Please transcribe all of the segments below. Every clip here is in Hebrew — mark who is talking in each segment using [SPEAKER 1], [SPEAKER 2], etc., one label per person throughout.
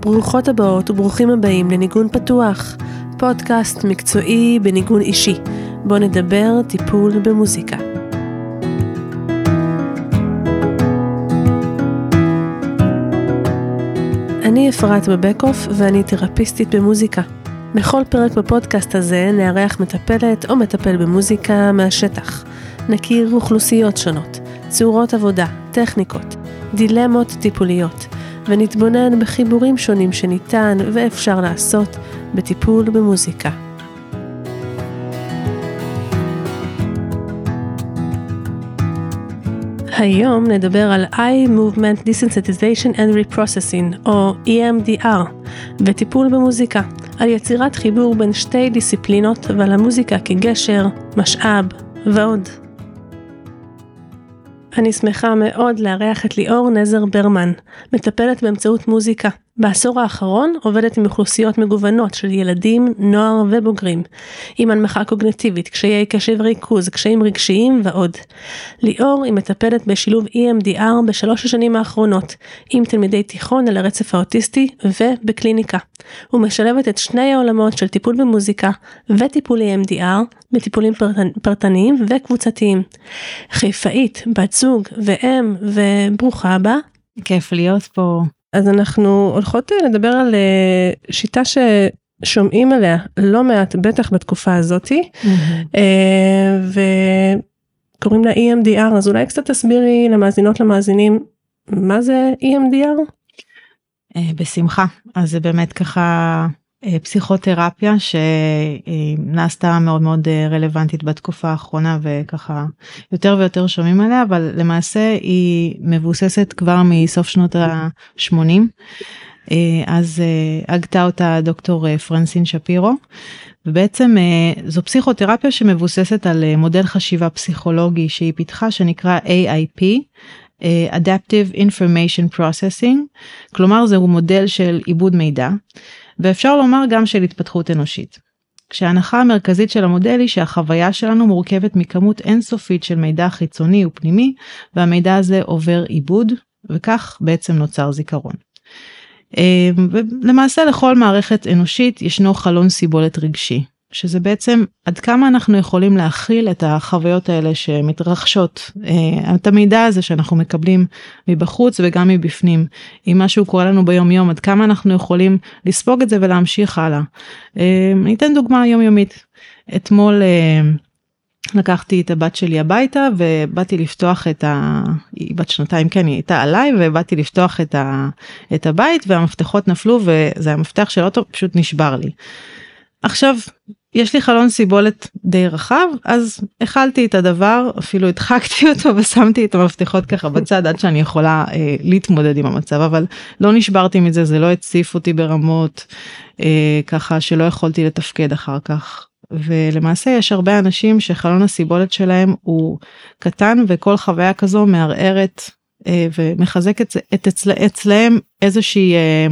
[SPEAKER 1] ברוכות הבאות וברוכים הבאים לניגון פתוח, פודקאסט מקצועי בניגון אישי, בו נדבר טיפול במוזיקה. אני אפרת בבקוף ואני תרפיסטית במוזיקה. בכל פרק בפודקאסט הזה נארח מטפלת או מטפל במוזיקה מהשטח. נכיר אוכלוסיות שונות, צורות עבודה, טכניקות, דילמות טיפוליות, ונתבונן בחיבורים שונים שניתן ואפשר לעשות בטיפול במוזיקה. היום נדבר על Eye Movement Desensitization and Reprocessing, או EMDR, וטיפול במוזיקה, על יצירת חיבור בין שתי דיסציפלינות ועל המוזיקה כגשר, משאב ועוד. אני שמחה מאוד לארח את ליאור נזר ברמן, מטפלת באמצעות מוזיקה. בעשור האחרון עובדת עם אוכלוסיות מגוונות של ילדים, נוער ובוגרים, עם הנמכה קוגנטיבית, קשיי קשב וריכוז, קשיים רגשיים ועוד. ליאור היא מטפלת בשילוב EMDR בשלוש השנים האחרונות, עם תלמידי תיכון על הרצף האוטיסטי ובקליניקה. ומשלבת את שני העולמות של טיפול במוזיקה וטיפול EMDR בטיפולים פרטניים וקבוצתיים. חיפאית, בת זוג ואם וברוכה הבאה.
[SPEAKER 2] כיף להיות פה.
[SPEAKER 1] אז אנחנו הולכות אה, לדבר על אה, שיטה ששומעים עליה לא מעט, בטח בתקופה הזאתי, mm-hmm. וקוראים לה EMDR, אז אולי קצת תסבירי למאזינות למאזינים, מה זה EMDR?
[SPEAKER 2] בשמחה, אז זה באמת ככה אה, פסיכותרפיה שנעשתה מאוד מאוד אה, רלוונטית בתקופה האחרונה וככה יותר ויותר שומעים עליה אבל למעשה היא מבוססת כבר מסוף שנות ה-80 אה, אז הגתה אותה דוקטור פרנסין שפירו. ובעצם זו פסיכותרפיה שמבוססת על מודל חשיבה פסיכולוגי שהיא פיתחה שנקרא AIP. Adaptive Information Processing, כלומר זהו מודל של עיבוד מידע ואפשר לומר גם של התפתחות אנושית. כשההנחה המרכזית של המודל היא שהחוויה שלנו מורכבת מכמות אינסופית של מידע חיצוני ופנימי והמידע הזה עובר עיבוד וכך בעצם נוצר זיכרון. אה, ולמעשה לכל מערכת אנושית ישנו חלון סיבולת רגשי שזה בעצם עד כמה אנחנו יכולים להכיל את החוויות האלה שמתרחשות, אה, את המידע הזה שאנחנו מקבלים מבחוץ וגם מבפנים, אם משהו קורה לנו ביום יום, עד כמה אנחנו יכולים לספוג את זה ולהמשיך הלאה. אה, אני אתן דוגמה יומיומית. אתמול אה, לקחתי את הבת שלי הביתה ובאתי לפתוח את ה... היא בת שנתיים כן היא הייתה עליי ובאתי לפתוח את, ה... את הבית והמפתחות נפלו וזה המפתח של אוטו פשוט נשבר לי. עכשיו יש לי חלון סיבולת די רחב אז הכלתי את הדבר אפילו הדחקתי אותו ושמתי את המפתחות ככה בצד עד שאני יכולה אה, להתמודד עם המצב אבל לא נשברתי מזה זה לא הציף אותי ברמות אה, ככה שלא יכולתי לתפקד אחר כך. ולמעשה יש הרבה אנשים שחלון הסיבולת שלהם הוא קטן וכל חוויה כזו מערערת אה, ומחזקת את אצל, אצלהם איזושהי אה,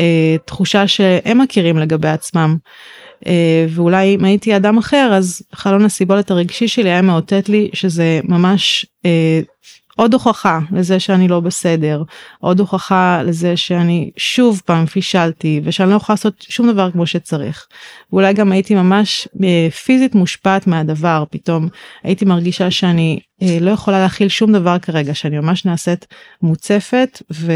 [SPEAKER 2] אה, תחושה שהם מכירים לגבי עצמם. אה, ואולי אם הייתי אדם אחר אז חלון הסיבולת הרגשי שלי היה מאותת לי שזה ממש אה, עוד הוכחה לזה שאני לא בסדר, עוד הוכחה לזה שאני שוב פעם פישלתי ושאני לא יכולה לעשות שום דבר כמו שצריך. ואולי גם הייתי ממש אה, פיזית מושפעת מהדבר, פתאום הייתי מרגישה שאני אה, לא יכולה להכיל שום דבר כרגע, שאני ממש נעשית מוצפת ו...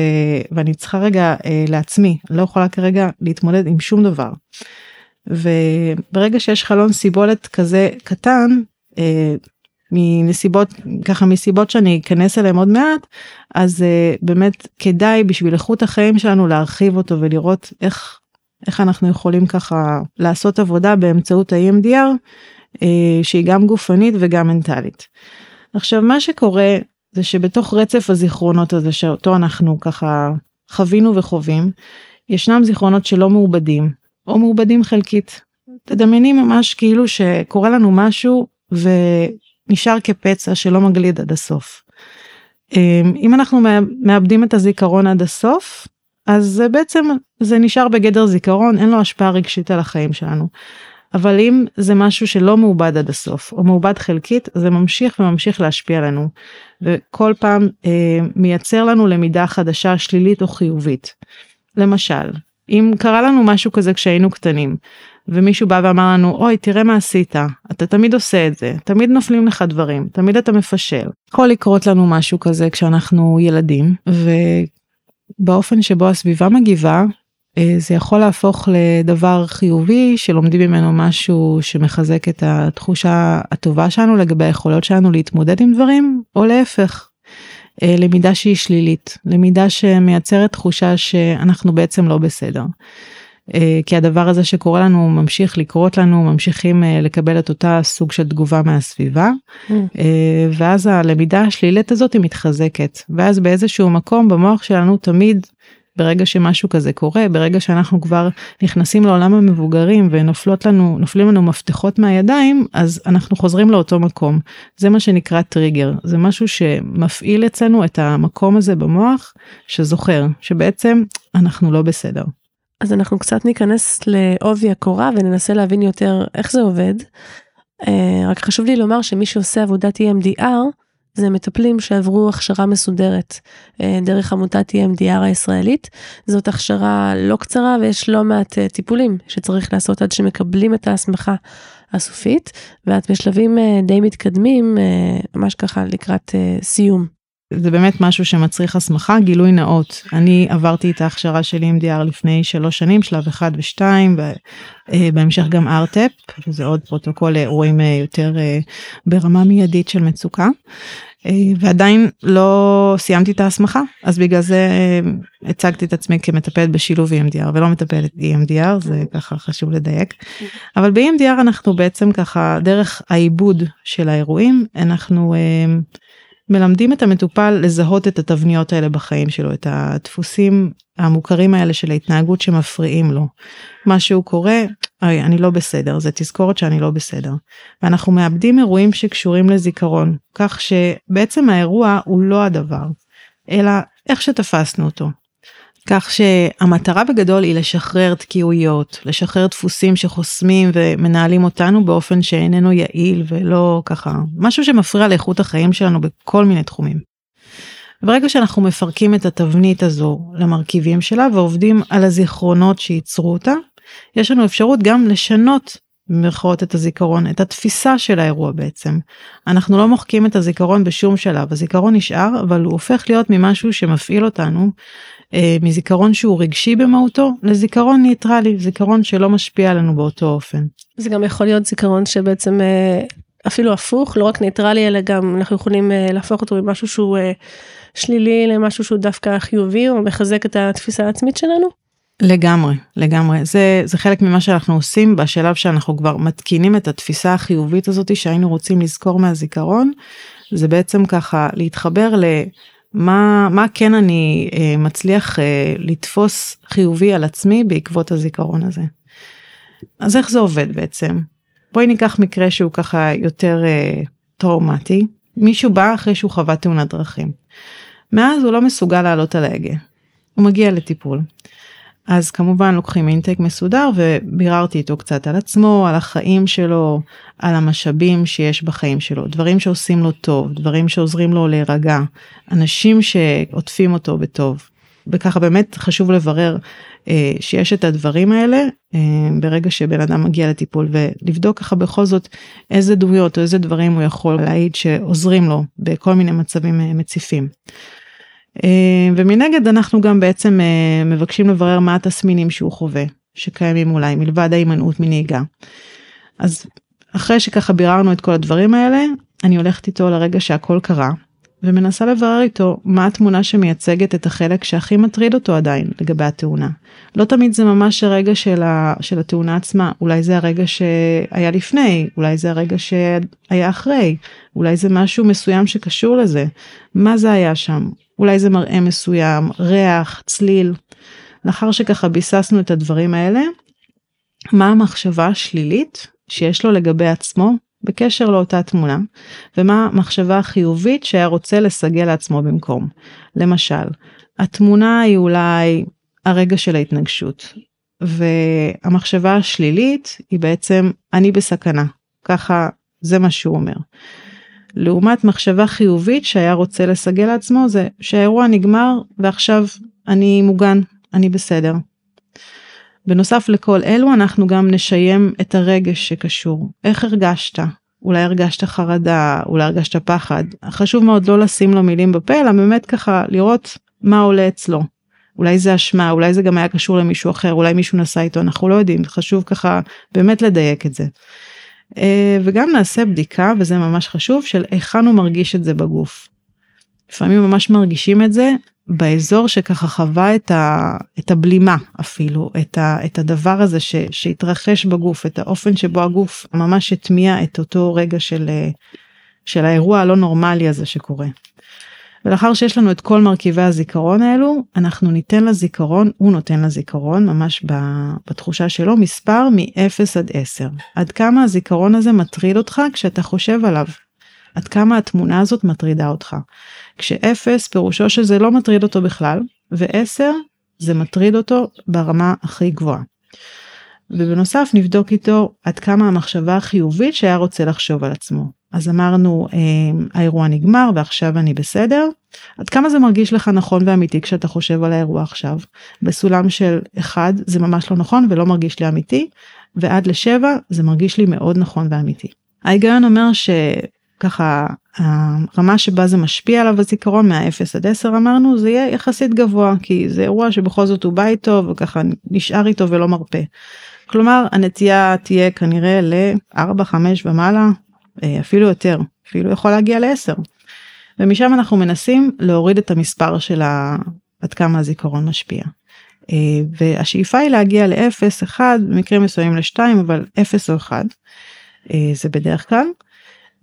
[SPEAKER 2] ואני צריכה רגע אה, לעצמי, לא יכולה כרגע להתמודד עם שום דבר. וברגע שיש חלון סיבולת כזה קטן, מנסיבות ככה מסיבות שאני אכנס אליהם עוד מעט אז uh, באמת כדאי בשביל איכות החיים שלנו להרחיב אותו ולראות איך איך אנחנו יכולים ככה לעשות עבודה באמצעות ה-EMDR uh, שהיא גם גופנית וגם מנטלית. עכשיו מה שקורה זה שבתוך רצף הזיכרונות הזה שאותו אנחנו ככה חווינו וחווים ישנם זיכרונות שלא מעובדים או מעובדים חלקית. תדמייני ממש כאילו שקורה לנו משהו ו... נשאר כפצע שלא מגליד עד הסוף. אמ, אם אנחנו מאבדים את הזיכרון עד הסוף, אז בעצם זה נשאר בגדר זיכרון, אין לו השפעה רגשית על החיים שלנו. אבל אם זה משהו שלא מעובד עד הסוף, או מעובד חלקית, זה ממשיך וממשיך להשפיע עלינו. וכל פעם אה, מייצר לנו למידה חדשה שלילית או חיובית. למשל, אם קרה לנו משהו כזה כשהיינו קטנים, ומישהו בא ואמר לנו, אוי, תראה מה עשית, אתה תמיד עושה את זה, תמיד נופלים לך דברים, תמיד אתה מפשל. יכול לקרות לנו משהו כזה כשאנחנו ילדים, ובאופן שבו הסביבה מגיבה, אה, זה יכול להפוך לדבר חיובי שלומדים ממנו משהו שמחזק את התחושה הטובה שלנו לגבי היכולות שלנו להתמודד עם דברים, או להפך, למידה שהיא שלילית, למידה שמייצרת תחושה שאנחנו בעצם לא בסדר. אה, כי הדבר הזה שקורה לנו ממשיך לקרות לנו, ממשיכים אה, לקבל את אותה סוג של תגובה מהסביבה, mm. ואז הלמידה השלילית הזאת היא מתחזקת, ואז באיזשהו מקום במוח שלנו תמיד ברגע שמשהו כזה קורה, ברגע שאנחנו כבר נכנסים לעולם המבוגרים ונופלות לנו, נופלים לנו מפתחות מהידיים, אז אנחנו חוזרים לאותו מקום. זה מה שנקרא טריגר, זה משהו שמפעיל אצלנו את המקום הזה במוח שזוכר, שבעצם אנחנו לא בסדר.
[SPEAKER 1] אז אנחנו קצת ניכנס לעובי הקורה וננסה להבין יותר איך זה עובד. אה, רק חשוב לי לומר שמי שעושה עבודת EMDR, זה מטפלים שעברו הכשרה מסודרת אה, דרך עמותת EMDR הישראלית. זאת הכשרה לא קצרה ויש לא מעט אה, טיפולים שצריך לעשות עד שמקבלים את ההסמכה הסופית, ואת בשלבים אה, די מתקדמים, ממש ככה לקראת סיום.
[SPEAKER 2] זה באמת משהו שמצריך הסמכה, גילוי נאות. אני עברתי את ההכשרה שלי EMDR לפני שלוש שנים, שלב אחד ושתיים, ובהמשך גם R-TEP, שזה עוד פרוטוקול לאירועים יותר ברמה מיידית של מצוקה. ועדיין לא סיימתי את ההסמכה, אז בגלל זה הצגתי את עצמי כמטפלת בשילוב EMDR ולא מטפלת EMDR, זה ככה חשוב לדייק. אבל ב-EMDR אנחנו בעצם ככה, דרך העיבוד של האירועים, אנחנו מלמדים את המטופל לזהות את התבניות האלה בחיים שלו, את הדפוסים המוכרים האלה של ההתנהגות שמפריעים לו. משהו קורה, אוי, אני לא בסדר, זה תזכורת שאני לא בסדר. ואנחנו מאבדים אירועים שקשורים לזיכרון, כך שבעצם האירוע הוא לא הדבר, אלא איך שתפסנו אותו. כך שהמטרה בגדול היא לשחרר תקיעויות, לשחרר דפוסים שחוסמים ומנהלים אותנו באופן שאיננו יעיל ולא ככה, משהו שמפריע לאיכות החיים שלנו בכל מיני תחומים. ברגע שאנחנו מפרקים את התבנית הזו למרכיבים שלה ועובדים על הזיכרונות שייצרו אותה, יש לנו אפשרות גם לשנות במירכאות את הזיכרון, את התפיסה של האירוע בעצם. אנחנו לא מוחקים את הזיכרון בשום שלב, הזיכרון נשאר, אבל הוא הופך להיות ממשהו שמפעיל אותנו אה, מזיכרון שהוא רגשי במהותו לזיכרון ניטרלי, זיכרון שלא משפיע עלינו באותו אופן.
[SPEAKER 1] זה גם יכול להיות זיכרון שבעצם אה, אפילו הפוך, לא רק ניטרלי, אלא גם אנחנו יכולים אה, להפוך אותו ממשהו שהוא שלילי למשהו שהוא דווקא חיובי או מחזק את התפיסה העצמית שלנו.
[SPEAKER 2] לגמרי, לגמרי. זה, זה חלק ממה שאנחנו עושים בשלב שאנחנו כבר מתקינים את התפיסה החיובית הזאת שהיינו רוצים לזכור מהזיכרון. זה בעצם ככה להתחבר ל... מה, מה כן אני אה, מצליח אה, לתפוס חיובי על עצמי בעקבות הזיכרון הזה. אז איך זה עובד בעצם? בואי ניקח מקרה שהוא ככה יותר אה, טראומטי. מישהו בא אחרי שהוא חווה תאונת דרכים. מאז הוא לא מסוגל לעלות על ההגה. הוא מגיע לטיפול. אז כמובן לוקחים אינטק מסודר וביררתי איתו קצת על עצמו, על החיים שלו, על המשאבים שיש בחיים שלו, דברים שעושים לו טוב, דברים שעוזרים לו להירגע, אנשים שעוטפים אותו בטוב. וככה באמת חשוב לברר אה, שיש את הדברים האלה אה, ברגע שבן אדם מגיע לטיפול ולבדוק ככה בכל זאת איזה דמויות או איזה דברים הוא יכול להעיד שעוזרים לו בכל מיני מצבים אה, מציפים. אה, ומנגד אנחנו גם בעצם אה, מבקשים לברר מה התסמינים שהוא חווה שקיימים אולי מלבד ההימנעות מנהיגה. אז אחרי שככה ביררנו את כל הדברים האלה אני הולכת איתו לרגע שהכל קרה ומנסה לברר איתו מה התמונה שמייצגת את החלק שהכי מטריד אותו עדיין לגבי התאונה. לא תמיד זה ממש הרגע של, ה, של התאונה עצמה, אולי זה הרגע שהיה לפני, אולי זה הרגע שהיה אחרי, אולי זה משהו מסוים שקשור לזה. מה זה היה שם? אולי זה מראה מסוים, ריח, צליל. לאחר שככה ביססנו את הדברים האלה, מה המחשבה השלילית שיש לו לגבי עצמו בקשר לאותה תמונה, ומה המחשבה החיובית שהיה רוצה לסגל לעצמו במקום. למשל, התמונה היא אולי הרגע של ההתנגשות, והמחשבה השלילית היא בעצם אני בסכנה, ככה זה מה שהוא אומר. לעומת מחשבה חיובית שהיה רוצה לסגל לעצמו זה שהאירוע נגמר ועכשיו אני מוגן, אני בסדר. בנוסף לכל אלו אנחנו גם נשיים את הרגש שקשור. איך הרגשת? אולי הרגשת חרדה, אולי הרגשת פחד. חשוב מאוד לא לשים לו מילים בפה, אלא באמת ככה לראות מה עולה אצלו. אולי זה אשמה, אולי זה גם היה קשור למישהו אחר, אולי מישהו נסע איתו, אנחנו לא יודעים, חשוב ככה באמת לדייק את זה. אה, וגם נעשה בדיקה, וזה ממש חשוב, של היכן הוא מרגיש את זה בגוף. לפעמים ממש מרגישים את זה באזור שככה חווה את, ה, את הבלימה אפילו, את, ה, את הדבר הזה ש, שהתרחש בגוף, את האופן שבו הגוף ממש הטמיע את אותו רגע של, של האירוע הלא נורמלי הזה שקורה. ולאחר שיש לנו את כל מרכיבי הזיכרון האלו, אנחנו ניתן לזיכרון, הוא נותן לזיכרון, ממש בתחושה שלו, מספר מ-0 עד 10. עד כמה הזיכרון הזה מטריד אותך כשאתה חושב עליו. עד כמה התמונה הזאת מטרידה אותך. כשאפס פירושו שזה לא מטריד אותו בכלל, ועשר זה מטריד אותו ברמה הכי גבוהה. ובנוסף נבדוק איתו עד כמה המחשבה החיובית שהיה רוצה לחשוב על עצמו. אז אמרנו אמ, האירוע נגמר ועכשיו אני בסדר. עד כמה זה מרגיש לך נכון ואמיתי כשאתה חושב על האירוע עכשיו. בסולם של 1 זה ממש לא נכון ולא מרגיש לי אמיתי ועד לשבע זה מרגיש לי מאוד נכון ואמיתי. ההיגיון אומר ש... ככה הרמה שבה זה משפיע עליו הזיכרון מה-0 עד 10 אמרנו זה יהיה יחסית גבוה כי זה אירוע שבכל זאת הוא בא איתו וככה נשאר איתו ולא מרפה. כלומר הנטייה תהיה כנראה ל-4 5 ומעלה אה, אפילו יותר אפילו יכול להגיע ל-10. ומשם אנחנו מנסים להוריד את המספר של עד כמה הזיכרון משפיע. אה, והשאיפה היא להגיע ל-0 1 במקרים מסוימים ל-2 אבל 0 או 1 אה, זה בדרך כלל.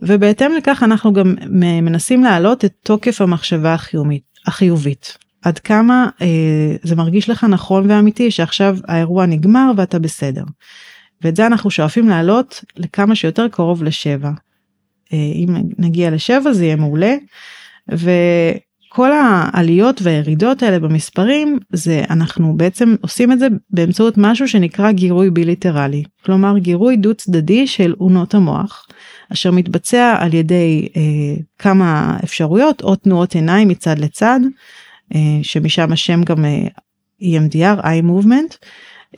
[SPEAKER 2] ובהתאם לכך אנחנו גם מנסים להעלות את תוקף המחשבה החיומית, החיובית. עד כמה אה, זה מרגיש לך נכון ואמיתי שעכשיו האירוע נגמר ואתה בסדר. ואת זה אנחנו שואפים להעלות לכמה שיותר קרוב לשבע. אה, אם נגיע לשבע זה יהיה מעולה. וכל העליות והירידות האלה במספרים זה אנחנו בעצם עושים את זה באמצעות משהו שנקרא גירוי בילטרלי. כלומר גירוי דו צדדי של אונות המוח. אשר מתבצע על ידי אה, כמה אפשרויות או תנועות עיניים מצד לצד, אה, שמשם השם גם אה, EMDR, eye movement,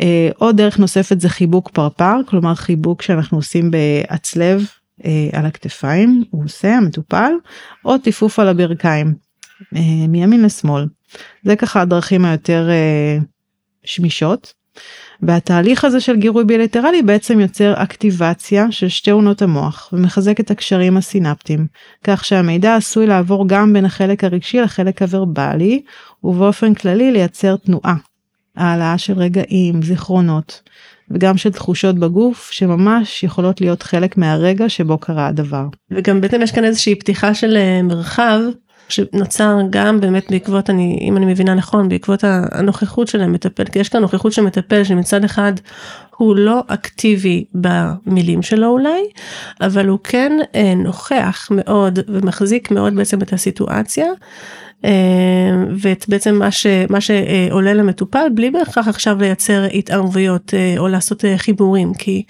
[SPEAKER 2] אה, או דרך נוספת זה חיבוק פרפר, כלומר חיבוק שאנחנו עושים בעצלב אה, על הכתפיים, הוא עושה המטופל, או טיפוף על הברכיים, מימין לשמאל. זה ככה הדרכים היותר אה, שמישות. והתהליך הזה של גירוי בילטרלי בעצם יוצר אקטיבציה של שתי עונות המוח ומחזק את הקשרים הסינפטיים, כך שהמידע עשוי לעבור גם בין החלק הרגשי לחלק הוורבלי, ובאופן כללי לייצר תנועה. העלאה של רגעים, זיכרונות, וגם של תחושות בגוף שממש יכולות להיות חלק מהרגע שבו קרה הדבר.
[SPEAKER 1] וגם בעצם יש כאן איזושהי פתיחה של אה, מרחב שנוצר גם באמת בעקבות אני אם אני מבינה נכון בעקבות הנוכחות של המטפל כי יש כאן נוכחות של מטפל שמצד אחד הוא לא אקטיבי במילים שלו אולי אבל הוא כן אה, נוכח מאוד ומחזיק מאוד בעצם את הסיטואציה. אה, ואת בעצם מה, ש, מה שעולה למטופל בלי בהכרח עכשיו לייצר התערבויות אה, או לעשות חיבורים כי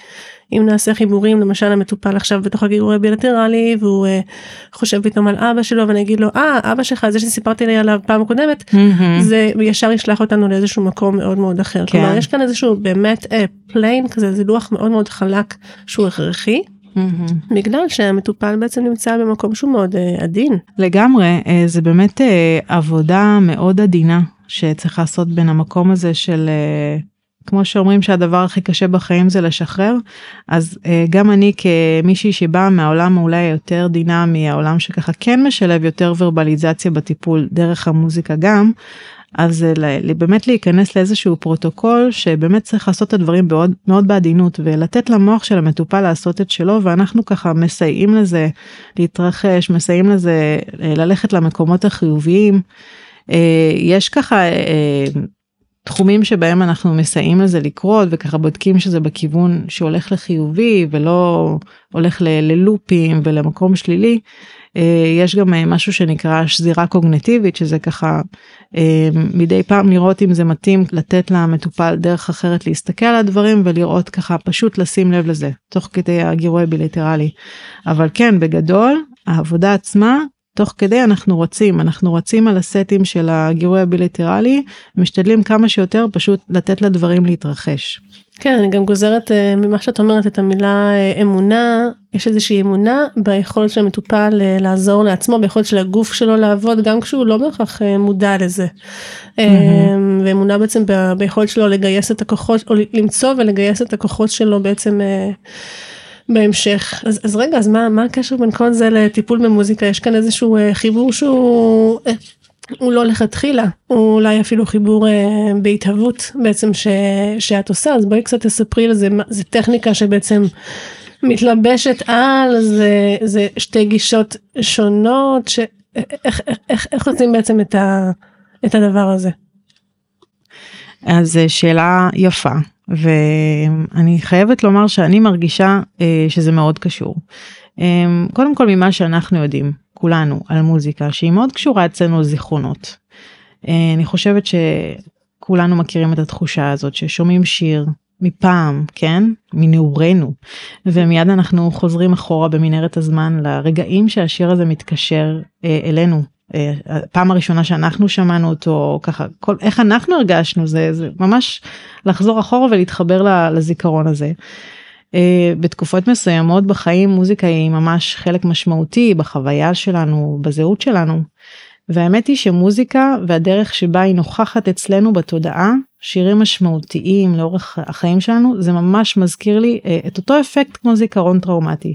[SPEAKER 1] אם נעשה חיבורים למשל המטופל עכשיו בתוך הגירוי הבילטרלי והוא uh, חושב פתאום על אבא שלו ואני אגיד לו אה אבא שלך זה שסיפרתי לי עליו פעם קודמת mm-hmm. זה ישר ישלח אותנו לאיזשהו מקום מאוד מאוד אחר. כן. כלומר יש כאן איזשהו באמת plain אה, כזה זה לוח מאוד מאוד חלק שהוא הכרחי. Mm-hmm. בגלל שהמטופל בעצם נמצא במקום שהוא מאוד uh, עדין.
[SPEAKER 2] לגמרי uh, זה באמת uh, עבודה מאוד עדינה שצריך לעשות בין המקום הזה של uh, כמו שאומרים שהדבר הכי קשה בחיים זה לשחרר אז uh, גם אני כמישהי שבאה מהעולם אולי יותר דינמי העולם שככה כן משלב יותר ורבליזציה בטיפול דרך המוזיקה גם. אז uh, באמת להיכנס לאיזשהו פרוטוקול שבאמת צריך לעשות את הדברים מאוד מאוד בעדינות ולתת למוח של המטופל לעשות את שלו ואנחנו ככה מסייעים לזה להתרחש מסייעים לזה uh, ללכת למקומות החיוביים. Uh, יש ככה תחומים שבהם אנחנו מסייעים לזה לקרות וככה בודקים שזה בכיוון שהולך לחיובי ולא הולך ללופים ולמקום שלילי. אה, יש גם אה, משהו שנקרא שזירה קוגנטיבית שזה ככה אה, מדי פעם לראות אם זה מתאים לתת למטופל דרך אחרת להסתכל על הדברים ולראות ככה פשוט לשים לב לזה תוך כדי הגירוי בילטרלי. אבל כן בגדול העבודה עצמה תוך כדי אנחנו רצים, אנחנו רצים על הסטים של הגירוי הבילטרלי, משתדלים כמה שיותר פשוט לתת לדברים להתרחש.
[SPEAKER 1] כן, אני גם גוזרת uh, ממה שאת אומרת את המילה uh, אמונה, יש איזושהי אמונה ביכולת של המטופל uh, לעזור לעצמו, ביכולת של הגוף שלו לעבוד, גם כשהוא לא בהכרח מודע לזה. Mm-hmm. ואמונה בעצם ב, ביכולת שלו לגייס את הכוחות, או למצוא ולגייס את הכוחות שלו בעצם בהמשך. אז, אז רגע, אז מה, מה הקשר בין כל זה לטיפול במוזיקה? יש כאן איזשהו חיבור שהוא... הוא לא לכתחילה, הוא אולי אפילו חיבור אה, בהתהוות בעצם ש, שאת עושה, אז בואי קצת תספרי לזה, זה טכניקה שבעצם מתלבשת על, זה, זה שתי גישות שונות, ש, איך, איך, איך, איך עושים בעצם את, ה, את הדבר הזה?
[SPEAKER 2] אז שאלה יפה, ואני חייבת לומר שאני מרגישה אה, שזה מאוד קשור. אה, קודם כל ממה שאנחנו יודעים, כולנו על מוזיקה שהיא מאוד קשורה אצלנו לזיכרונות. אה, אני חושבת שכולנו מכירים את התחושה הזאת ששומעים שיר מפעם כן מנעורינו ומיד אנחנו חוזרים אחורה במנהרת הזמן לרגעים שהשיר הזה מתקשר אה, אלינו. הפעם הראשונה שאנחנו שמענו אותו ככה כל איך אנחנו הרגשנו זה זה ממש לחזור אחורה ולהתחבר לזיכרון הזה. Uh, בתקופות מסוימות בחיים מוזיקה היא ממש חלק משמעותי בחוויה שלנו בזהות שלנו. והאמת היא שמוזיקה והדרך שבה היא נוכחת אצלנו בתודעה שירים משמעותיים לאורך החיים שלנו זה ממש מזכיר לי uh, את אותו אפקט כמו זיכרון טראומטי.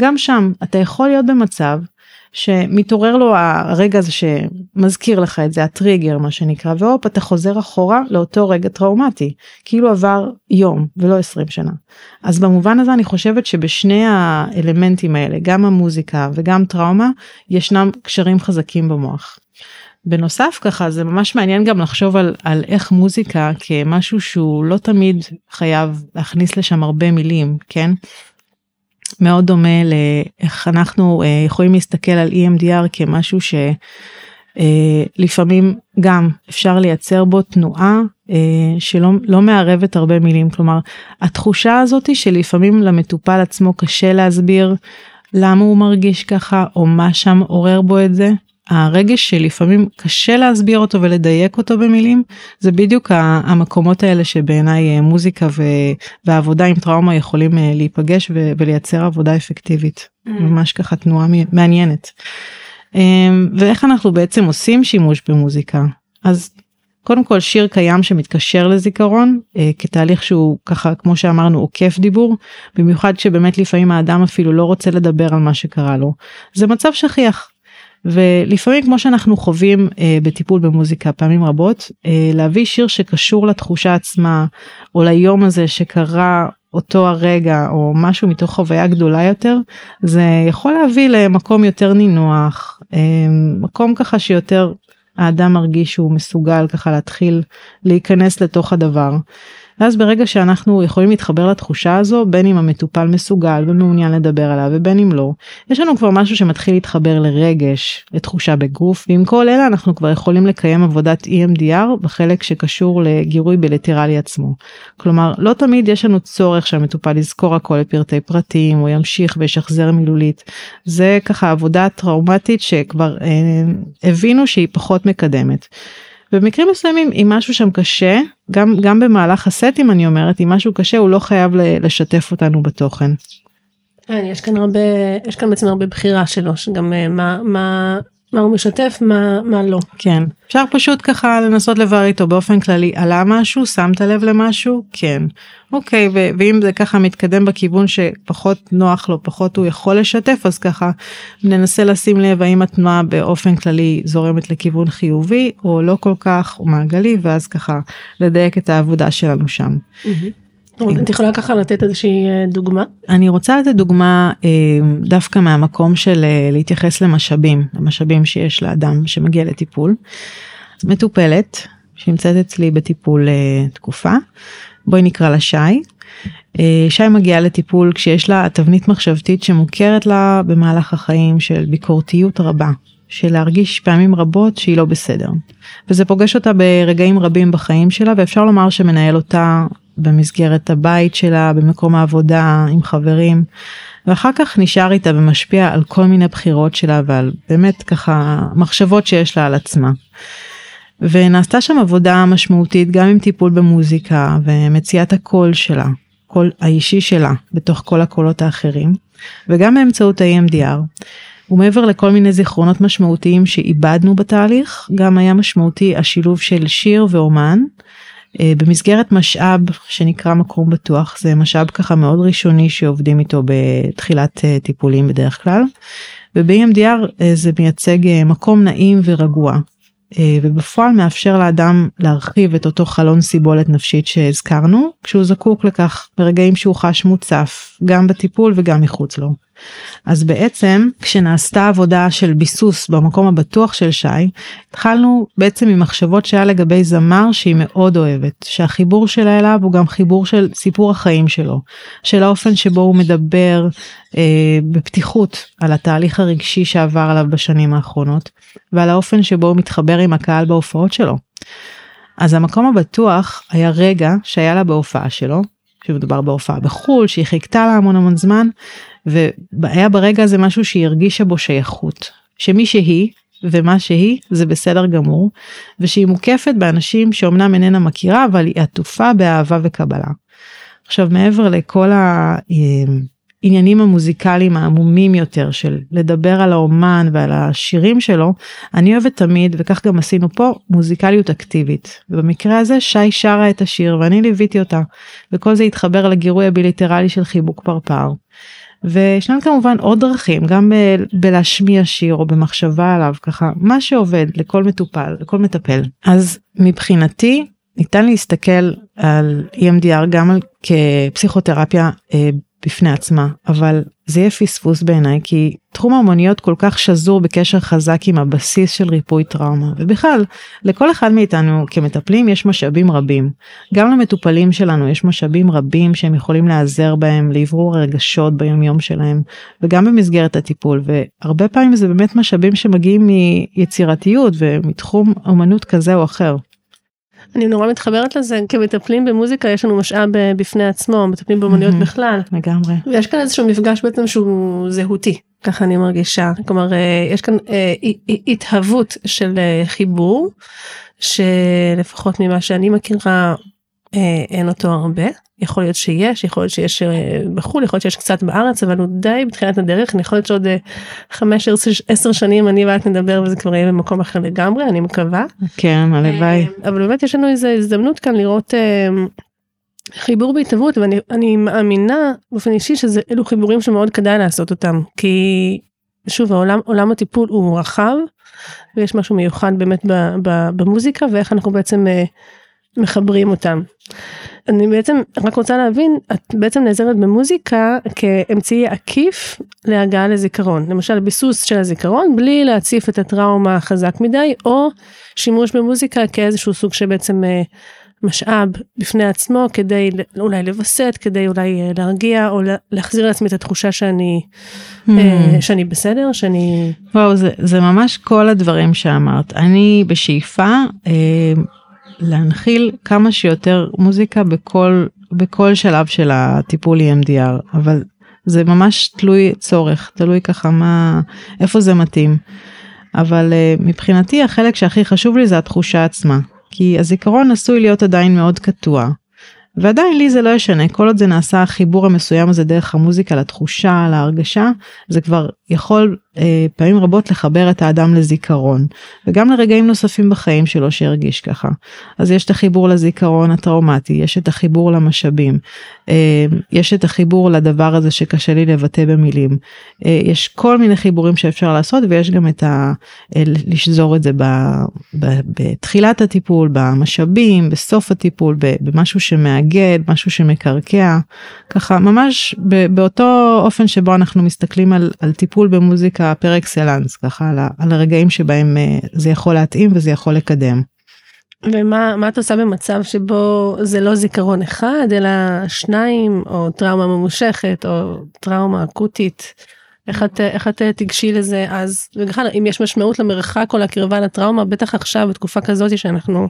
[SPEAKER 2] גם שם אתה יכול להיות במצב שמתעורר לו הרגע הזה שמזכיר לך את זה הטריגר מה שנקרא והופ אתה חוזר אחורה לאותו רגע טראומטי כאילו עבר יום ולא 20 שנה. אז במובן הזה אני חושבת שבשני האלמנטים האלה גם המוזיקה וגם טראומה ישנם קשרים חזקים במוח. בנוסף ככה זה ממש מעניין גם לחשוב על, על איך מוזיקה כמשהו שהוא לא תמיד חייב להכניס לשם הרבה מילים כן מאוד דומה לאיך אנחנו אה, יכולים להסתכל על EMDR כמשהו שלפעמים אה, גם אפשר לייצר בו תנועה אה, שלא לא מערבת הרבה מילים. כלומר התחושה הזאתי שלפעמים למטופל עצמו קשה להסביר למה הוא מרגיש ככה או מה שם עורר בו את זה הרגש שלפעמים קשה להסביר אותו ולדייק אותו במילים זה בדיוק המקומות האלה שבעיניי אה, מוזיקה ועבודה עם טראומה יכולים אה, להיפגש ולייצר עבודה אפקטיבית mm. ממש ככה תנועה מעניינת. אמ, ואיך אנחנו בעצם עושים שימוש במוזיקה אז קודם כל שיר קיים שמתקשר לזיכרון אה, כתהליך שהוא ככה כמו שאמרנו עוקף דיבור במיוחד שבאמת לפעמים האדם אפילו לא רוצה לדבר על מה שקרה לו זה מצב שכיח ולפעמים כמו שאנחנו חווים אה, בטיפול במוזיקה פעמים רבות אה, להביא שיר שקשור לתחושה עצמה או ליום הזה שקרה אותו הרגע או משהו מתוך חוויה גדולה יותר זה יכול להביא למקום יותר נינוח אה, מקום ככה שיותר האדם מרגיש שהוא מסוגל ככה להתחיל להיכנס לתוך הדבר. ואז ברגע שאנחנו יכולים להתחבר לתחושה הזו בין אם המטופל מסוגל ומעוניין לדבר עליו ובין אם לא יש לנו כבר משהו שמתחיל להתחבר לרגש לתחושה בגוף ועם כל אלה אנחנו כבר יכולים לקיים עבודת EMDR בחלק שקשור לגירוי בילטרלי עצמו. כלומר לא תמיד יש לנו צורך שהמטופל יזכור הכל לפרטי פרטים או ימשיך וישחזר מילולית זה ככה עבודה טראומטית שכבר אה, הבינו שהיא פחות מקדמת. במקרים מסוימים אם משהו שם קשה גם גם במהלך הסטים אני אומרת אם משהו קשה הוא לא חייב לשתף אותנו בתוכן.
[SPEAKER 1] כן, יש כאן הרבה יש כאן בעצם הרבה בחירה שלו שגם אה, מה מה מה הוא משתף מה מה לא
[SPEAKER 2] כן אפשר פשוט ככה לנסות לברר איתו באופן כללי עלה משהו שמת לב למשהו כן אוקיי ו- ואם זה ככה מתקדם בכיוון שפחות נוח לו פחות הוא יכול לשתף אז ככה ננסה לשים לב האם התנועה באופן כללי זורמת לכיוון חיובי או לא כל כך או מעגלי ואז ככה לדייק את העבודה שלנו שם. Mm-hmm.
[SPEAKER 1] את יכולה ככה לתת איזושהי אה, דוגמה?
[SPEAKER 2] אני רוצה לתת דוגמה אה, דווקא מהמקום של אה, להתייחס למשאבים, למשאבים שיש לאדם שמגיע לטיפול. מטופלת שנמצאת אצלי בטיפול תקופה, בואי נקרא לה שי. שי מגיעה לטיפול כשיש לה תבנית מחשבתית שמוכרת לה במהלך החיים של ביקורתיות רבה, של להרגיש פעמים רבות שהיא לא בסדר. וזה פוגש אותה ברגעים רבים בחיים שלה ואפשר לומר שמנהל אותה במסגרת הבית שלה, במקום העבודה, עם חברים, ואחר כך נשאר איתה ומשפיע על כל מיני בחירות שלה ועל באמת ככה מחשבות שיש לה על עצמה. ונעשתה שם עבודה משמעותית גם עם טיפול במוזיקה ומציאת הקול שלה, קול האישי שלה בתוך כל הקולות האחרים, וגם באמצעות ה-EMDR. ומעבר לכל מיני זיכרונות משמעותיים שאיבדנו בתהליך, גם היה משמעותי השילוב של שיר ואומן. אה, במסגרת משאב שנקרא מקום בטוח, זה משאב ככה מאוד ראשוני שעובדים איתו בתחילת אה, טיפולים בדרך כלל. וב-EMDR אה, זה מייצג מקום נעים ורגוע, ובפועל מאפשר לאדם להרחיב את אותו חלון סיבולת נפשית שהזכרנו, כשהוא זקוק לכך ברגעים שהוא חש מוצף, גם בטיפול וגם מחוץ לו. אז בעצם כשנעשתה עבודה של ביסוס במקום הבטוח של שי, התחלנו בעצם עם מחשבות שהיה לגבי זמר שהיא מאוד אוהבת, שהחיבור שלה אליו הוא גם חיבור של סיפור החיים שלו, של האופן שבו הוא מדבר אה, בפתיחות על התהליך הרגשי שעבר עליו בשנים האחרונות, ועל האופן שבו הוא מתחבר עם הקהל בהופעות שלו. אז המקום הבטוח היה רגע שהיה לה בהופעה שלו, שמדובר בהופעה בחו"ל, שהיא חיכתה לה המון המון זמן, והיה ברגע הזה משהו שהיא הרגישה בו שייכות. שמי שהיא ומה שהיא זה בסדר גמור, ושהיא מוקפת באנשים שאומנם איננה מכירה, אבל היא עטופה באהבה וקבלה. עכשיו מעבר לכל ה... העניינים המוזיקליים העמומים יותר של לדבר על האומן ועל השירים שלו, אני אוהבת תמיד, וכך גם עשינו פה, מוזיקליות אקטיבית. ובמקרה הזה שי שרה את השיר ואני ליוויתי אותה, וכל זה התחבר לגירוי הביליטרלי של חיבוק פרפר. וישנן כמובן עוד דרכים, גם ב- בלהשמיע שיר או במחשבה עליו, ככה, מה שעובד לכל מטופל, לכל מטפל. אז מבחינתי, ניתן להסתכל על EMDR גם על כפסיכותרפיה אה, בפני עצמה, אבל זה יהיה פספוס בעיניי כי תחום האומנויות כל כך שזור בקשר חזק עם הבסיס של ריפוי טראומה, ובכלל, לכל אחד מאיתנו כמטפלים יש משאבים רבים. גם למטופלים שלנו יש משאבים רבים שהם יכולים להיעזר בהם, לאוורור הרגשות ביומיום שלהם, וגם במסגרת הטיפול, והרבה פעמים זה באמת משאבים שמגיעים מיצירתיות ומתחום אומנות כזה או אחר.
[SPEAKER 1] אני נורא מתחברת לזה, כמטפלים במוזיקה יש לנו משאב אה, בפני עצמו, מטפלים באמנויות mm-hmm, בכלל.
[SPEAKER 2] לגמרי.
[SPEAKER 1] ויש כאן איזשהו מפגש בעצם שהוא זהותי, ככה אני מרגישה. כלומר, אה, יש כאן אה, התהוות של חיבור, שלפחות ממה שאני מכירה, אין אותו הרבה. יכול להיות שיש, יכול להיות שיש אה, בחו"ל, יכול להיות שיש קצת בארץ, אבל הוא די בתחילת הדרך, אני יכול להיות שעוד אה, חמש עשר שנים אני ואת נדבר וזה כבר יהיה במקום אחר לגמרי, אני מקווה.
[SPEAKER 2] כן, הלוואי.
[SPEAKER 1] אה, אבל באמת יש לנו איזו הזדמנות כאן לראות חיבור בהתהוות, ואני מאמינה באופן אישי שזה אלו חיבורים שמאוד כדאי לעשות אותם, כי שוב העולם עולם הטיפול הוא רחב, ויש משהו מיוחד באמת במוזיקה ואיך אנחנו בעצם מחברים אותם. אני בעצם רק רוצה להבין, את בעצם נעזרת במוזיקה כאמצעי עקיף להגעה לזיכרון. למשל ביסוס של הזיכרון בלי להציף את הטראומה חזק מדי, או שימוש במוזיקה כאיזשהו סוג שבעצם אה, משאב בפני עצמו כדי אולי לווסת, כדי אולי אה, להרגיע, או להחזיר לעצמי את התחושה שאני, mm. שאני בסדר, שאני...
[SPEAKER 2] וואו, זה, זה ממש כל הדברים שאמרת. אני בשאיפה... להנחיל כמה שיותר מוזיקה בכל, בכל שלב של הטיפול EMDR, אבל זה ממש תלוי צורך, תלוי ככה מה, איפה זה מתאים. אבל uh, מבחינתי החלק שהכי חשוב לי זה התחושה עצמה, כי הזיכרון עשוי להיות עדיין מאוד קטוע. ועדיין לי זה לא ישנה, כל עוד זה נעשה החיבור המסוים הזה דרך המוזיקה לתחושה, להרגשה, זה כבר יכול אה, פעמים רבות לחבר את האדם לזיכרון, וגם לרגעים נוספים בחיים שלו שהרגיש ככה. אז יש את החיבור לזיכרון הטראומטי, יש את החיבור למשאבים, אה, יש את החיבור לדבר הזה שקשה לי לבטא במילים. אה, יש כל מיני חיבורים שאפשר לעשות, ויש גם את ה... אה, לשזור את זה ב, ב, בתחילת הטיפול, במשאבים, בסוף הטיפול, במשהו שמאגד, משהו שמקרקע, ככה ממש באותו אופן שבו אנחנו מסתכלים על, על טיפול במוזיקה. פר אקסלנס, ככה על, על הרגעים שבהם אה, זה יכול להתאים וזה יכול לקדם.
[SPEAKER 1] ומה את עושה במצב שבו זה לא זיכרון אחד אלא שניים או טראומה ממושכת או טראומה אקוטית. איך את, איך את תיגשי לזה אז ובכלל אם יש משמעות למרחק או לקרבה לטראומה בטח עכשיו בתקופה כזאת שאנחנו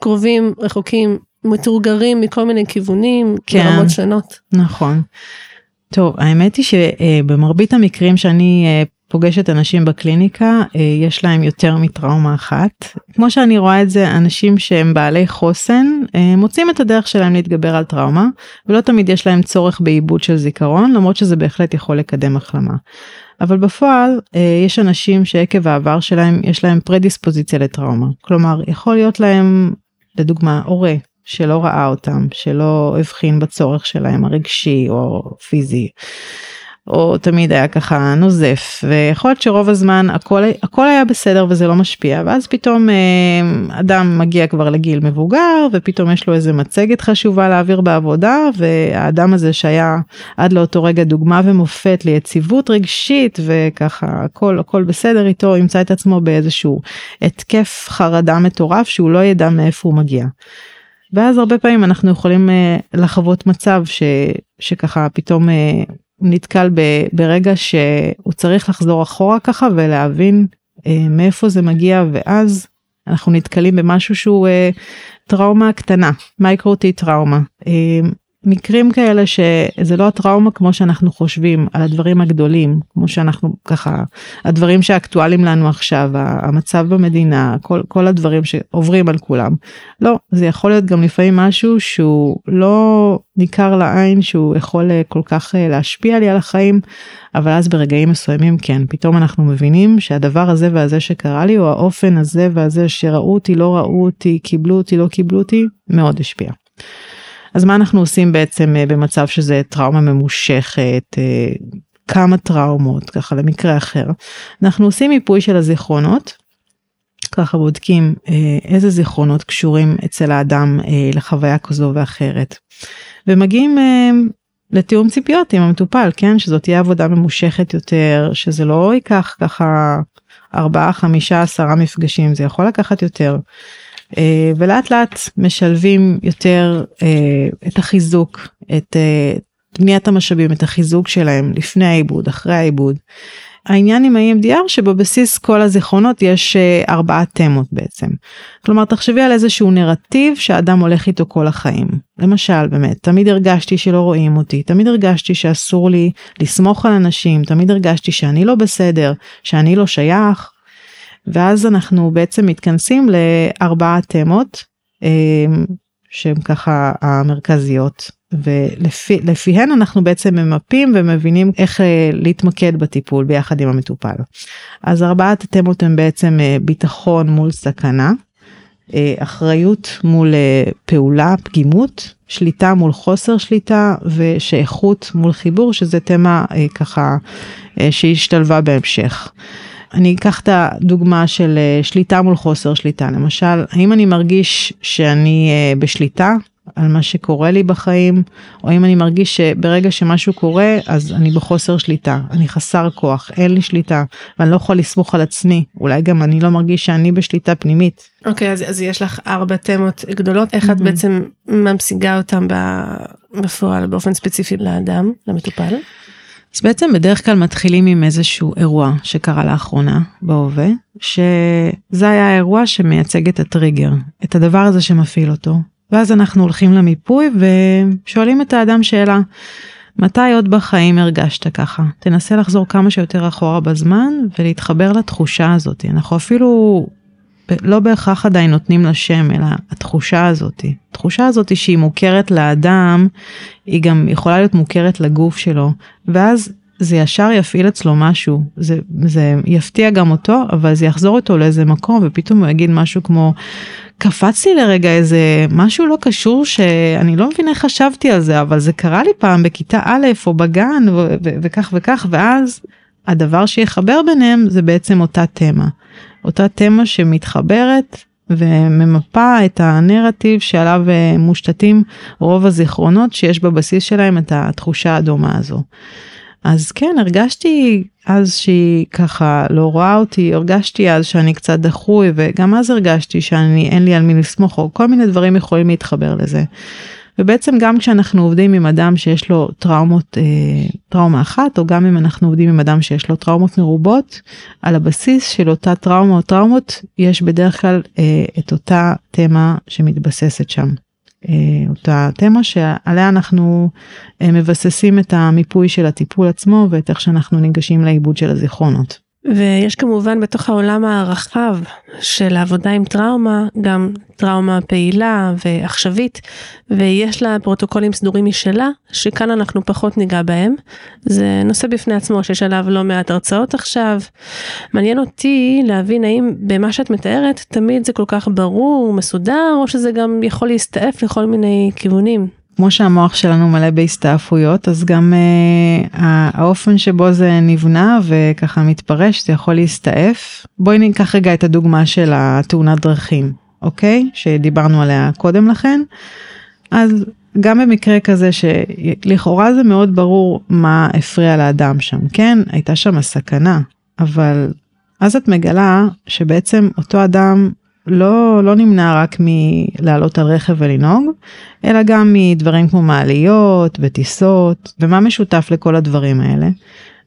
[SPEAKER 1] קרובים רחוקים מתורגרים מכל מיני כיוונים,
[SPEAKER 2] כן.
[SPEAKER 1] ברמות שונות.
[SPEAKER 2] נכון. טוב, האמת היא שבמרבית המקרים שאני אה, פוגשת אנשים בקליניקה, אה, יש להם יותר מטראומה אחת. כמו שאני רואה את זה, אנשים שהם בעלי חוסן, אה, מוצאים את הדרך שלהם להתגבר על טראומה, ולא תמיד יש להם צורך בעיבוד של זיכרון, למרות שזה בהחלט יכול לקדם החלמה. אבל בפועל יש אנשים שעקב העבר שלהם יש להם פרדיספוזיציה לטראומה. כלומר, יכול להיות להם, לדוגמה, הורה שלא ראה אותם, שלא הבחין בצורך שלהם הרגשי או פיזי, או תמיד היה ככה נוזף, ויכול להיות שרוב הזמן הכל, הכל היה בסדר וזה לא משפיע, ואז פתאום אה, אדם מגיע כבר לגיל מבוגר, ופתאום יש לו איזה מצגת חשובה להעביר בעבודה, והאדם הזה שהיה עד לאותו רגע דוגמה ומופת ליציבות רגשית, וככה הכל, הכל בסדר איתו, ימצא את עצמו באיזשהו התקף חרדה מטורף שהוא לא ידע מאיפה הוא מגיע. ואז הרבה פעמים אנחנו יכולים uh, לחוות מצב ש, שככה פתאום uh, נתקל ב, ברגע שהוא צריך לחזור אחורה ככה ולהבין uh, מאיפה זה מגיע ואז אנחנו נתקלים במשהו שהוא uh, טראומה קטנה מייקרוטי טראומה. מקרים כאלה שזה לא הטראומה כמו שאנחנו חושבים על הדברים הגדולים כמו שאנחנו ככה הדברים שאקטואליים לנו עכשיו המצב במדינה כל כל הדברים שעוברים על כולם לא זה יכול להיות גם לפעמים משהו שהוא לא ניכר לעין שהוא יכול אה, כל כך אה, להשפיע לי על החיים אבל אז ברגעים מסוימים כן פתאום אנחנו מבינים שהדבר הזה והזה שקרה לי או האופן הזה והזה שראו אותי לא ראו אותי קיבלו אותי לא קיבלו אותי מאוד השפיע. אז מה אנחנו עושים בעצם אה, במצב שזה טראומה ממושכת, אה, כמה טראומות, ככה למקרה אחר. אנחנו עושים מיפוי של הזיכרונות, ככה בודקים אה, איזה זיכרונות קשורים אצל האדם לחוויה כזו ואחרת. ומגיעים לתיאום ציפיות עם המטופל, כן? שזאת תהיה עבודה ממושכת יותר, שזה לא ייקח ככה ארבעה, חמישה, עשרה מפגשים, זה יכול לקחת יותר. אה, ולאט לאט משלבים יותר אה, את החיזוק, את אה, בניית המשאבים, את החיזוק שלהם לפני העיבוד, אחרי העיבוד. העניין עם ה-EMDR שבבסיס כל הזיכרונות יש ארבעה תמות בעצם. כלומר תחשבי על איזשהו נרטיב שאדם הולך איתו כל החיים. למשל באמת תמיד הרגשתי שלא רואים אותי, תמיד הרגשתי שאסור לי לסמוך על אנשים, תמיד הרגשתי שאני לא בסדר, שאני לא שייך, ואז אנחנו בעצם מתכנסים לארבעה תמות אמ, שהן ככה המרכזיות ולפיהן אנחנו בעצם ממפים ומבינים איך אה, להתמקד בטיפול ביחד עם המטופל. אז ארבעת התמות הן בעצם אה, ביטחון מול סכנה, אה, אחריות מול פעולה, פגימות, שליטה מול חוסר שליטה ושייכות מול חיבור שזה תמה ככה שהשתלבה בהמשך. אני אקח את הדוגמה של אה, שליטה מול חוסר שליטה. למשל, האם אני מרגיש שאני אה, בשליטה על מה שקורה לי בחיים, או האם אני מרגיש שברגע שמשהו קורה, אז אני בחוסר שליטה, אני חסר כוח, אין לי שליטה, ואני לא יכול לסמוך על עצמי, אולי גם אני לא מרגיש שאני בשליטה פנימית.
[SPEAKER 1] אוקיי, okay, אז, אז יש לך ארבע תמות גדולות, איך mm-hmm. את בעצם ממשיגה אותם בפועל באופן ספציפי לאדם, למטופל?
[SPEAKER 2] אז בעצם בדרך כלל מתחילים עם איזשהו אירוע שקרה לאחרונה בהווה, שזה היה האירוע שמייצג את הטריגר, את הדבר הזה שמפעיל אותו. ואז אנחנו הולכים למיפוי ושואלים את האדם שאלה, מתי עוד בחיים הרגשת ככה? תנסה לחזור כמה שיותר אחורה בזמן ולהתחבר לתחושה הזאת. אנחנו אפילו לא בהכרח עדיין נותנים לה שם, אלא התחושה הזאת. התחושה הזאת שהיא מוכרת לאדם, היא גם יכולה להיות מוכרת לגוף שלו, ואז זה ישר יפעיל אצלו משהו, זה, זה יפתיע גם אותו, אבל זה יחזור איתו לאיזה מקום, ופתאום הוא יגיד משהו כמו, קפצתי לרגע איזה משהו לא קשור שאני לא מבינה איך חשבתי על זה, אבל זה קרה לי פעם בכיתה א' או בגן וכך וכך, ואז הדבר שיחבר ביניהם זה בעצם אותה תמה. אותה תמה שמתחברת וממפה את הנרטיב שעליו אה, מושתתים רוב הזיכרונות שיש בבסיס שלהם את התחושה הדומה הזו. אז כן הרגשתי אז שהיא ככה לא רואה אותי הרגשתי אז שאני קצת דחוי וגם אז הרגשתי שאני אין לי על מי לסמוך או כל מיני דברים יכולים להתחבר לזה. ובעצם גם כשאנחנו עובדים עם אדם שיש לו טראומות, אה, טראומה אחת, או גם אם אנחנו עובדים עם אדם שיש לו טראומות מרובות, על הבסיס של אותה טראומה או טראומות, יש בדרך כלל אה, את אותה תמה שמתבססת שם. אותה תמה שעליה אנחנו מבססים את המיפוי של הטיפול עצמו ואת איך שאנחנו ניגשים לעיבוד של הזיכרונות.
[SPEAKER 1] ויש כמובן בתוך העולם הרחב של העבודה עם טראומה, גם טראומה פעילה ועכשווית, ויש לה פרוטוקולים סדורים משלה, שכאן אנחנו פחות ניגע בהם. זה נושא בפני עצמו שיש עליו לא מעט הרצאות עכשיו. מעניין אותי להבין האם במה שאת מתארת תמיד זה כל כך ברור, מסודר, או שזה גם יכול להסתעף לכל מיני כיוונים.
[SPEAKER 2] כמו שהמוח שלנו מלא בהסתעפויות אז גם uh, האופן שבו זה נבנה וככה מתפרש זה יכול להסתעף. בואי ניקח רגע את הדוגמה של התאונת דרכים אוקיי שדיברנו עליה קודם לכן. אז גם במקרה כזה שלכאורה זה מאוד ברור מה הפריע לאדם שם כן הייתה שם הסכנה אבל אז את מגלה שבעצם אותו אדם לא, לא נמנע רק מלעלות על רכב ולנהוג, אלא גם מדברים כמו מעליות וטיסות, ומה משותף לכל הדברים האלה.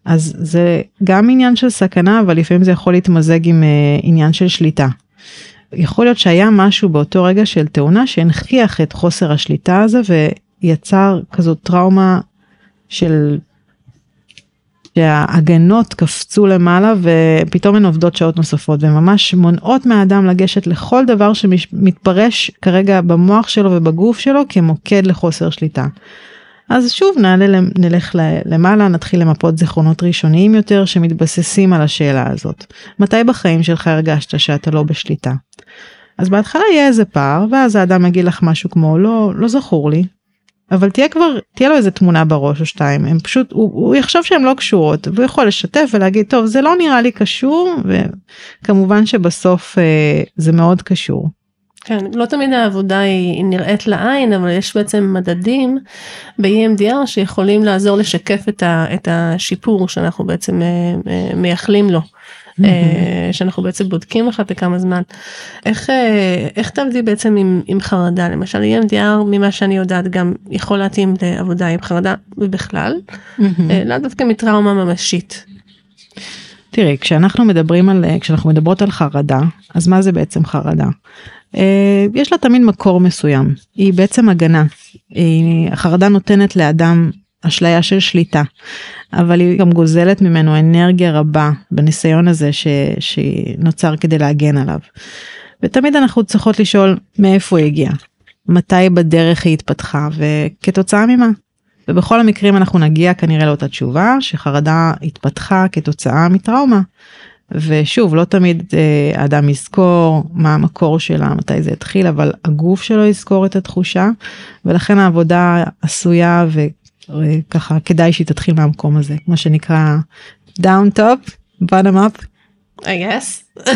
[SPEAKER 2] אז זה גם עניין של סכנה, אבל לפעמים זה יכול להתמזג עם uh, עניין של שליטה. יכול להיות שהיה משהו באותו רגע של תאונה שהנכיח את חוסר השליטה הזה ויצר כזאת טראומה של שההגנות קפצו למעלה ופתאום הן עובדות שעות נוספות וממש מונעות מהאדם לגשת לכל דבר שמתפרש כרגע במוח שלו ובגוף שלו כמוקד לחוסר שליטה. אז שוב נעלה נלך למעלה נתחיל למפות זיכרונות ראשוניים יותר שמתבססים על השאלה הזאת. מתי בחיים שלך הרגשת שאתה לא בשליטה? אז בהתחלה יהיה איזה פער ואז האדם יגיד לך משהו כמו לא לא זכור לי אבל תהיה כבר תהיה לו איזה תמונה בראש או שתיים הם פשוט הוא, הוא יחשוב שהן לא קשורות והוא יכול לשתף ולהגיד טוב זה לא נראה לי קשור וכמובן שבסוף אה, זה מאוד קשור.
[SPEAKER 1] כן, לא תמיד העבודה היא נראית לעין אבל יש בעצם מדדים ב-EMDR שיכולים לעזור לשקף את, ה, את השיפור שאנחנו בעצם אה, אה, מייחלים לו. אה, שאנחנו בעצם בודקים אחת לכמה זמן. איך, אה, איך תעבדי בעצם עם, עם חרדה למשל EMDR ממה שאני יודעת גם יכול להתאים לעבודה עם חרדה ובכלל, אה, לאו דווקא מטראומה ממשית.
[SPEAKER 2] תראי כשאנחנו מדברים על כשאנחנו מדברות על חרדה אז מה זה בעצם חרדה. יש לה תמיד מקור מסוים היא בעצם הגנה. החרדה נותנת לאדם אשליה של שליטה אבל היא גם גוזלת ממנו אנרגיה רבה בניסיון הזה ש... שנוצר כדי להגן עליו. ותמיד אנחנו צריכות לשאול מאיפה היא הגיעה, מתי בדרך היא התפתחה וכתוצאה ממה. ובכל המקרים אנחנו נגיע כנראה לאותה תשובה שחרדה התפתחה כתוצאה מטראומה. ושוב לא תמיד אה, האדם יזכור מה המקור שלה מתי זה התחיל אבל הגוף שלו יזכור את התחושה ולכן העבודה עשויה ככה כדאי שהיא תתחיל מהמקום הזה מה שנקרא down top bottom up.
[SPEAKER 1] I guess.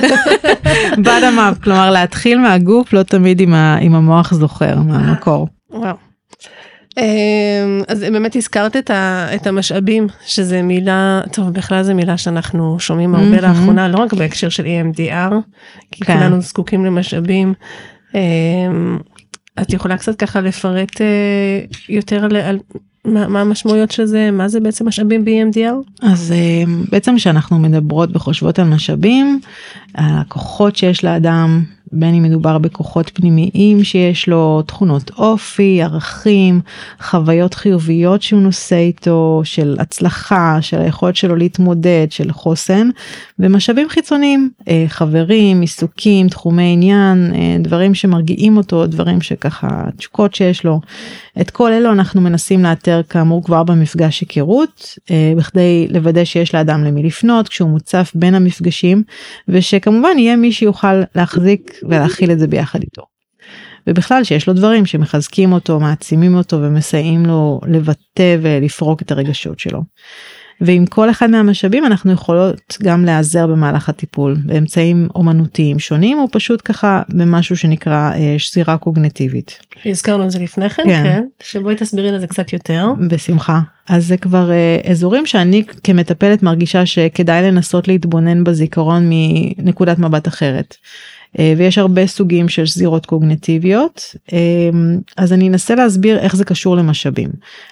[SPEAKER 2] bottom up כלומר להתחיל מהגוף לא תמיד עם, ה, עם המוח זוכר מהמקור.
[SPEAKER 1] וואו. אמ, אז באמת הזכרת את, ה, את המשאבים שזה מילה טוב בכלל זה מילה שאנחנו שומעים הרבה mm-hmm. לאחרונה לא רק בהקשר של EMDR כי כן. כולנו זקוקים למשאבים. אמ, את יכולה קצת ככה לפרט אה, יותר על, על מה, מה המשמעויות של זה מה זה בעצם משאבים ב-EMDR?
[SPEAKER 2] אז אה, בעצם כשאנחנו מדברות וחושבות על משאבים הכוחות שיש לאדם בין אם מדובר בכוחות פנימיים שיש לו תכונות אופי ערכים חוויות חיוביות שהוא נושא איתו של הצלחה של היכולת שלו להתמודד של חוסן ומשאבים חיצוניים אה, חברים עיסוקים תחומי עניין אה, דברים שמרגיעים אותו דברים שככה תשוקות שיש לו את כל אלו אנחנו מנסים לאתר כאמור כבר במפגש היכרות אה, בכדי לוודא שיש לאדם למי לפנות כשהוא מוצף בין המפגשים ושכמובן יהיה מי שיוכל להחזיק ולהכיל את זה ביחד איתו. ובכלל שיש לו דברים שמחזקים אותו מעצימים אותו ומסייעים לו לבטא ולפרוק את הרגשות שלו. ועם כל אחד מהמשאבים אנחנו יכולות גם להיעזר במהלך הטיפול באמצעים אומנותיים שונים או פשוט ככה במשהו שנקרא אה, שזירה קוגנטיבית.
[SPEAKER 1] הזכרנו את זה לפני כן, כן. כן. שבואי תסבירי לזה קצת יותר.
[SPEAKER 2] בשמחה. אז זה כבר אה, אזורים שאני כמטפלת מרגישה שכדאי לנסות להתבונן בזיכרון מנקודת מבט אחרת. אה, ויש הרבה סוגים של זירות קוגנטיביות אז אני אנסה להסביר איך זה קשור למשאבים.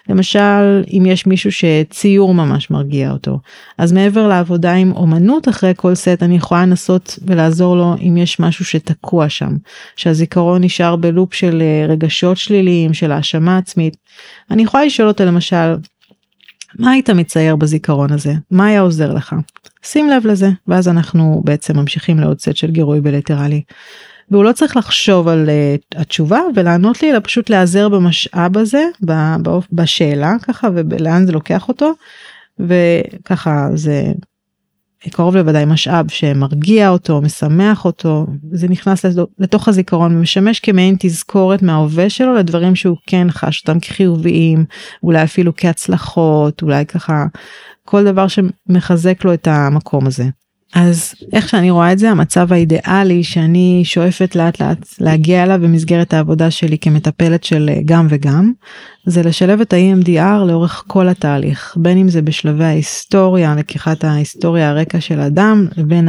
[SPEAKER 2] למשל אם יש מישהו שציור ממש מרגיע אותו אז מעבר לעבודה עם אומנות אחרי כל סט אני יכולה לנסות ולעזור לו אם יש משהו שתקוע שם שהזיכרון נשאר בלופ של רגשות שליליים של האשמה עצמית. אני יכולה לשאול אותו למשל מה היית מצייר בזיכרון הזה? מה היה עוזר לך? שים לב לזה, ואז אנחנו בעצם ממשיכים לעוד סט של גירוי בליטרלי. והוא לא צריך לחשוב על uh, התשובה ולענות לי אלא פשוט להיעזר במשאב הזה בשאלה ככה ולאן זה לוקח אותו וככה זה קרוב לוודאי משאב שמרגיע אותו, משמח אותו, זה נכנס לתוך הזיכרון ומשמש כמעין תזכורת מההווה שלו לדברים שהוא כן חש אותם כחיוביים, אולי אפילו כהצלחות, אולי ככה כל דבר שמחזק לו את המקום הזה. אז איך שאני רואה את זה המצב האידיאלי שאני שואפת לאט לאט להגיע אליו במסגרת העבודה שלי כמטפלת של גם וגם זה לשלב את ה-EMDR לאורך כל התהליך בין אם זה בשלבי ההיסטוריה לקיחת ההיסטוריה הרקע של אדם לבין.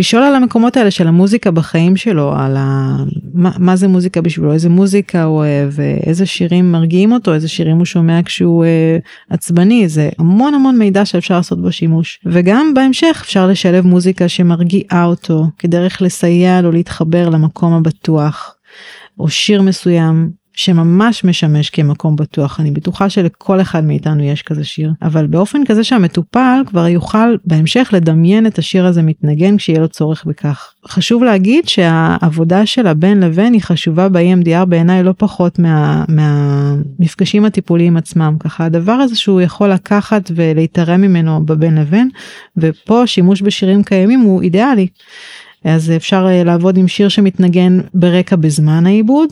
[SPEAKER 2] לשאול על המקומות האלה של המוזיקה בחיים שלו, על ה... מה, מה זה מוזיקה בשבילו, איזה מוזיקה הוא אוהב, איזה שירים מרגיעים אותו, איזה שירים הוא שומע כשהוא אה, עצבני, זה המון המון מידע שאפשר לעשות בו שימוש. וגם בהמשך אפשר לשלב מוזיקה שמרגיעה אותו, כדרך לסייע לו להתחבר למקום הבטוח, או שיר מסוים שממש משמש כמקום בטוח אני בטוחה שלכל אחד מאיתנו יש כזה שיר אבל באופן כזה שהמטופל כבר יוכל בהמשך לדמיין את השיר הזה מתנגן כשיהיה לו צורך בכך. חשוב להגיד שהעבודה של הבן לבין היא חשובה ב-EMDR בעיניי לא פחות מה, מהמפגשים הטיפוליים עצמם ככה הדבר הזה שהוא יכול לקחת ולהתערם ממנו בבין לבין ופה שימוש בשירים קיימים הוא אידיאלי. אז אפשר אה, לעבוד עם שיר שמתנגן ברקע בזמן העיבוד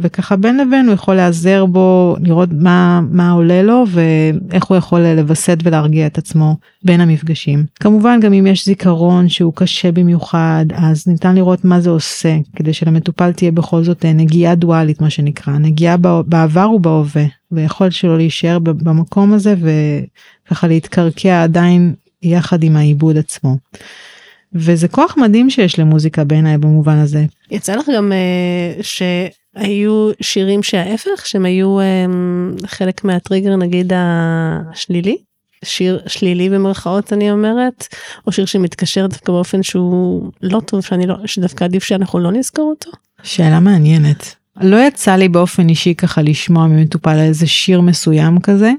[SPEAKER 2] וככה בין לבין הוא יכול להיעזר בו לראות מה מה עולה לו ואיך הוא יכול לווסת ולהרגיע את עצמו בין המפגשים. כמובן גם אם יש זיכרון שהוא קשה במיוחד אז ניתן לראות מה זה עושה כדי שלמטופל תהיה בכל זאת אה, נגיעה דואלית מה שנקרא נגיעה בעבר ובהווה ויכולת שלו להישאר במקום הזה וככה להתקרקע עדיין יחד עם העיבוד עצמו. וזה כוח מדהים שיש למוזיקה בעיניי במובן הזה.
[SPEAKER 1] יצא לך גם uh, שהיו שירים שההפך שהם היו um, חלק מהטריגר נגיד השלילי שיר שלילי במרכאות אני אומרת או שיר שמתקשר דווקא באופן שהוא לא טוב שאני לא שדווקא עדיף שאנחנו לא נזכור אותו.
[SPEAKER 2] שאלה מעניינת. לא יצא לי באופן אישי ככה לשמוע ממטופל איזה שיר מסוים כזה,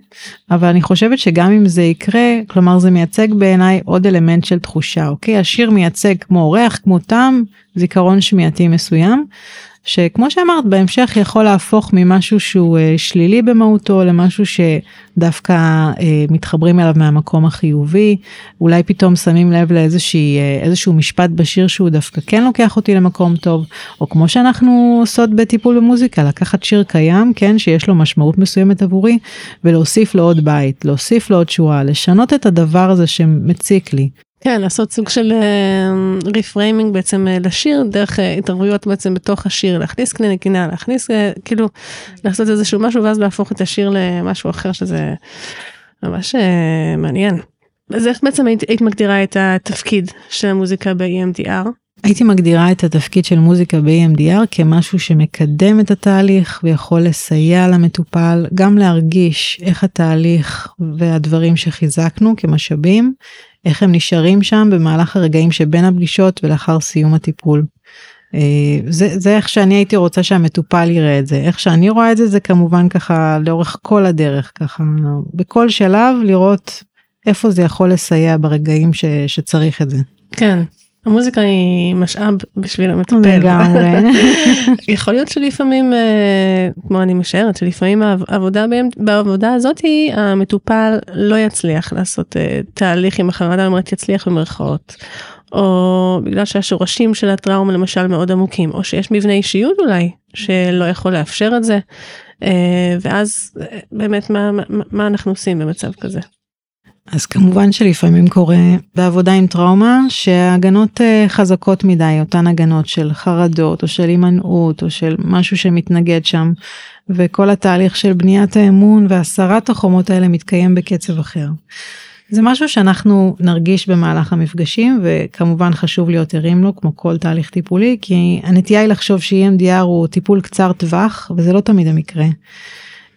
[SPEAKER 2] אבל אני חושבת שגם אם זה יקרה, כלומר זה מייצג בעיניי עוד אלמנט של תחושה, אוקיי? השיר מייצג כמו ריח, כמו טעם, זיכרון שמיעתי מסוים, שכמו שאמרת בהמשך יכול להפוך ממשהו שהוא אה, שלילי במהותו למשהו שדווקא אה, מתחברים אליו מהמקום החיובי. אולי פתאום שמים לב לאיזושהי אה, משפט בשיר שהוא דווקא כן לוקח אותי למקום טוב או כמו שאנחנו עושות בטיפול במוזיקה לקחת שיר קיים כן שיש לו משמעות מסוימת עבורי ולהוסיף לו עוד בית להוסיף לו עוד שורה לשנות את הדבר הזה שמציק לי
[SPEAKER 1] כן, לעשות סוג של ריפריימינג uh, בעצם uh, לשיר דרך uh, התערבויות בעצם בתוך השיר, להכניס כלי נגינה, להכניס כאילו לעשות איזשהו משהו ואז להפוך את השיר למשהו אחר שזה ממש מעניין. אז איך בעצם היית, היית מגדירה את התפקיד של המוזיקה ב-EMDR?
[SPEAKER 2] הייתי מגדירה את התפקיד של מוזיקה ב-EMDR כמשהו שמקדם את התהליך ויכול לסייע למטופל גם להרגיש איך התהליך והדברים שחיזקנו כמשאבים איך הם נשארים שם במהלך הרגעים שבין הפגישות ולאחר סיום הטיפול. אה, זה, זה איך שאני הייתי רוצה שהמטופל יראה את זה איך שאני רואה את זה זה כמובן ככה לאורך כל הדרך ככה בכל שלב לראות איפה זה יכול לסייע ברגעים ש, שצריך את זה.
[SPEAKER 1] כן המוזיקה היא משאב בשביל המטפל.
[SPEAKER 2] לגמרי.
[SPEAKER 1] יכול להיות שלפעמים, אה, כמו אני משערת, שלפעמים העבודה בעבודה הזאת המטופל לא יצליח לעשות אה, תהליך עם החרדה, אומרת יצליח במרכאות. או בגלל שהשורשים של הטראומה למשל מאוד עמוקים, או שיש מבנה אישיות אולי שלא יכול לאפשר את זה. אה, ואז באמת מה, מה, מה אנחנו עושים במצב כזה.
[SPEAKER 2] אז כמובן שלפעמים קורה בעבודה עם טראומה שההגנות אה, חזקות מדי, אותן הגנות של חרדות או של הימנעות או של משהו שמתנגד שם, וכל התהליך של בניית האמון והסרת החומות האלה מתקיים בקצב אחר. זה משהו שאנחנו נרגיש במהלך המפגשים וכמובן חשוב להיות ערים לו כמו כל תהליך טיפולי כי הנטייה היא לחשוב ש-EMDR הוא טיפול קצר טווח וזה לא תמיד המקרה.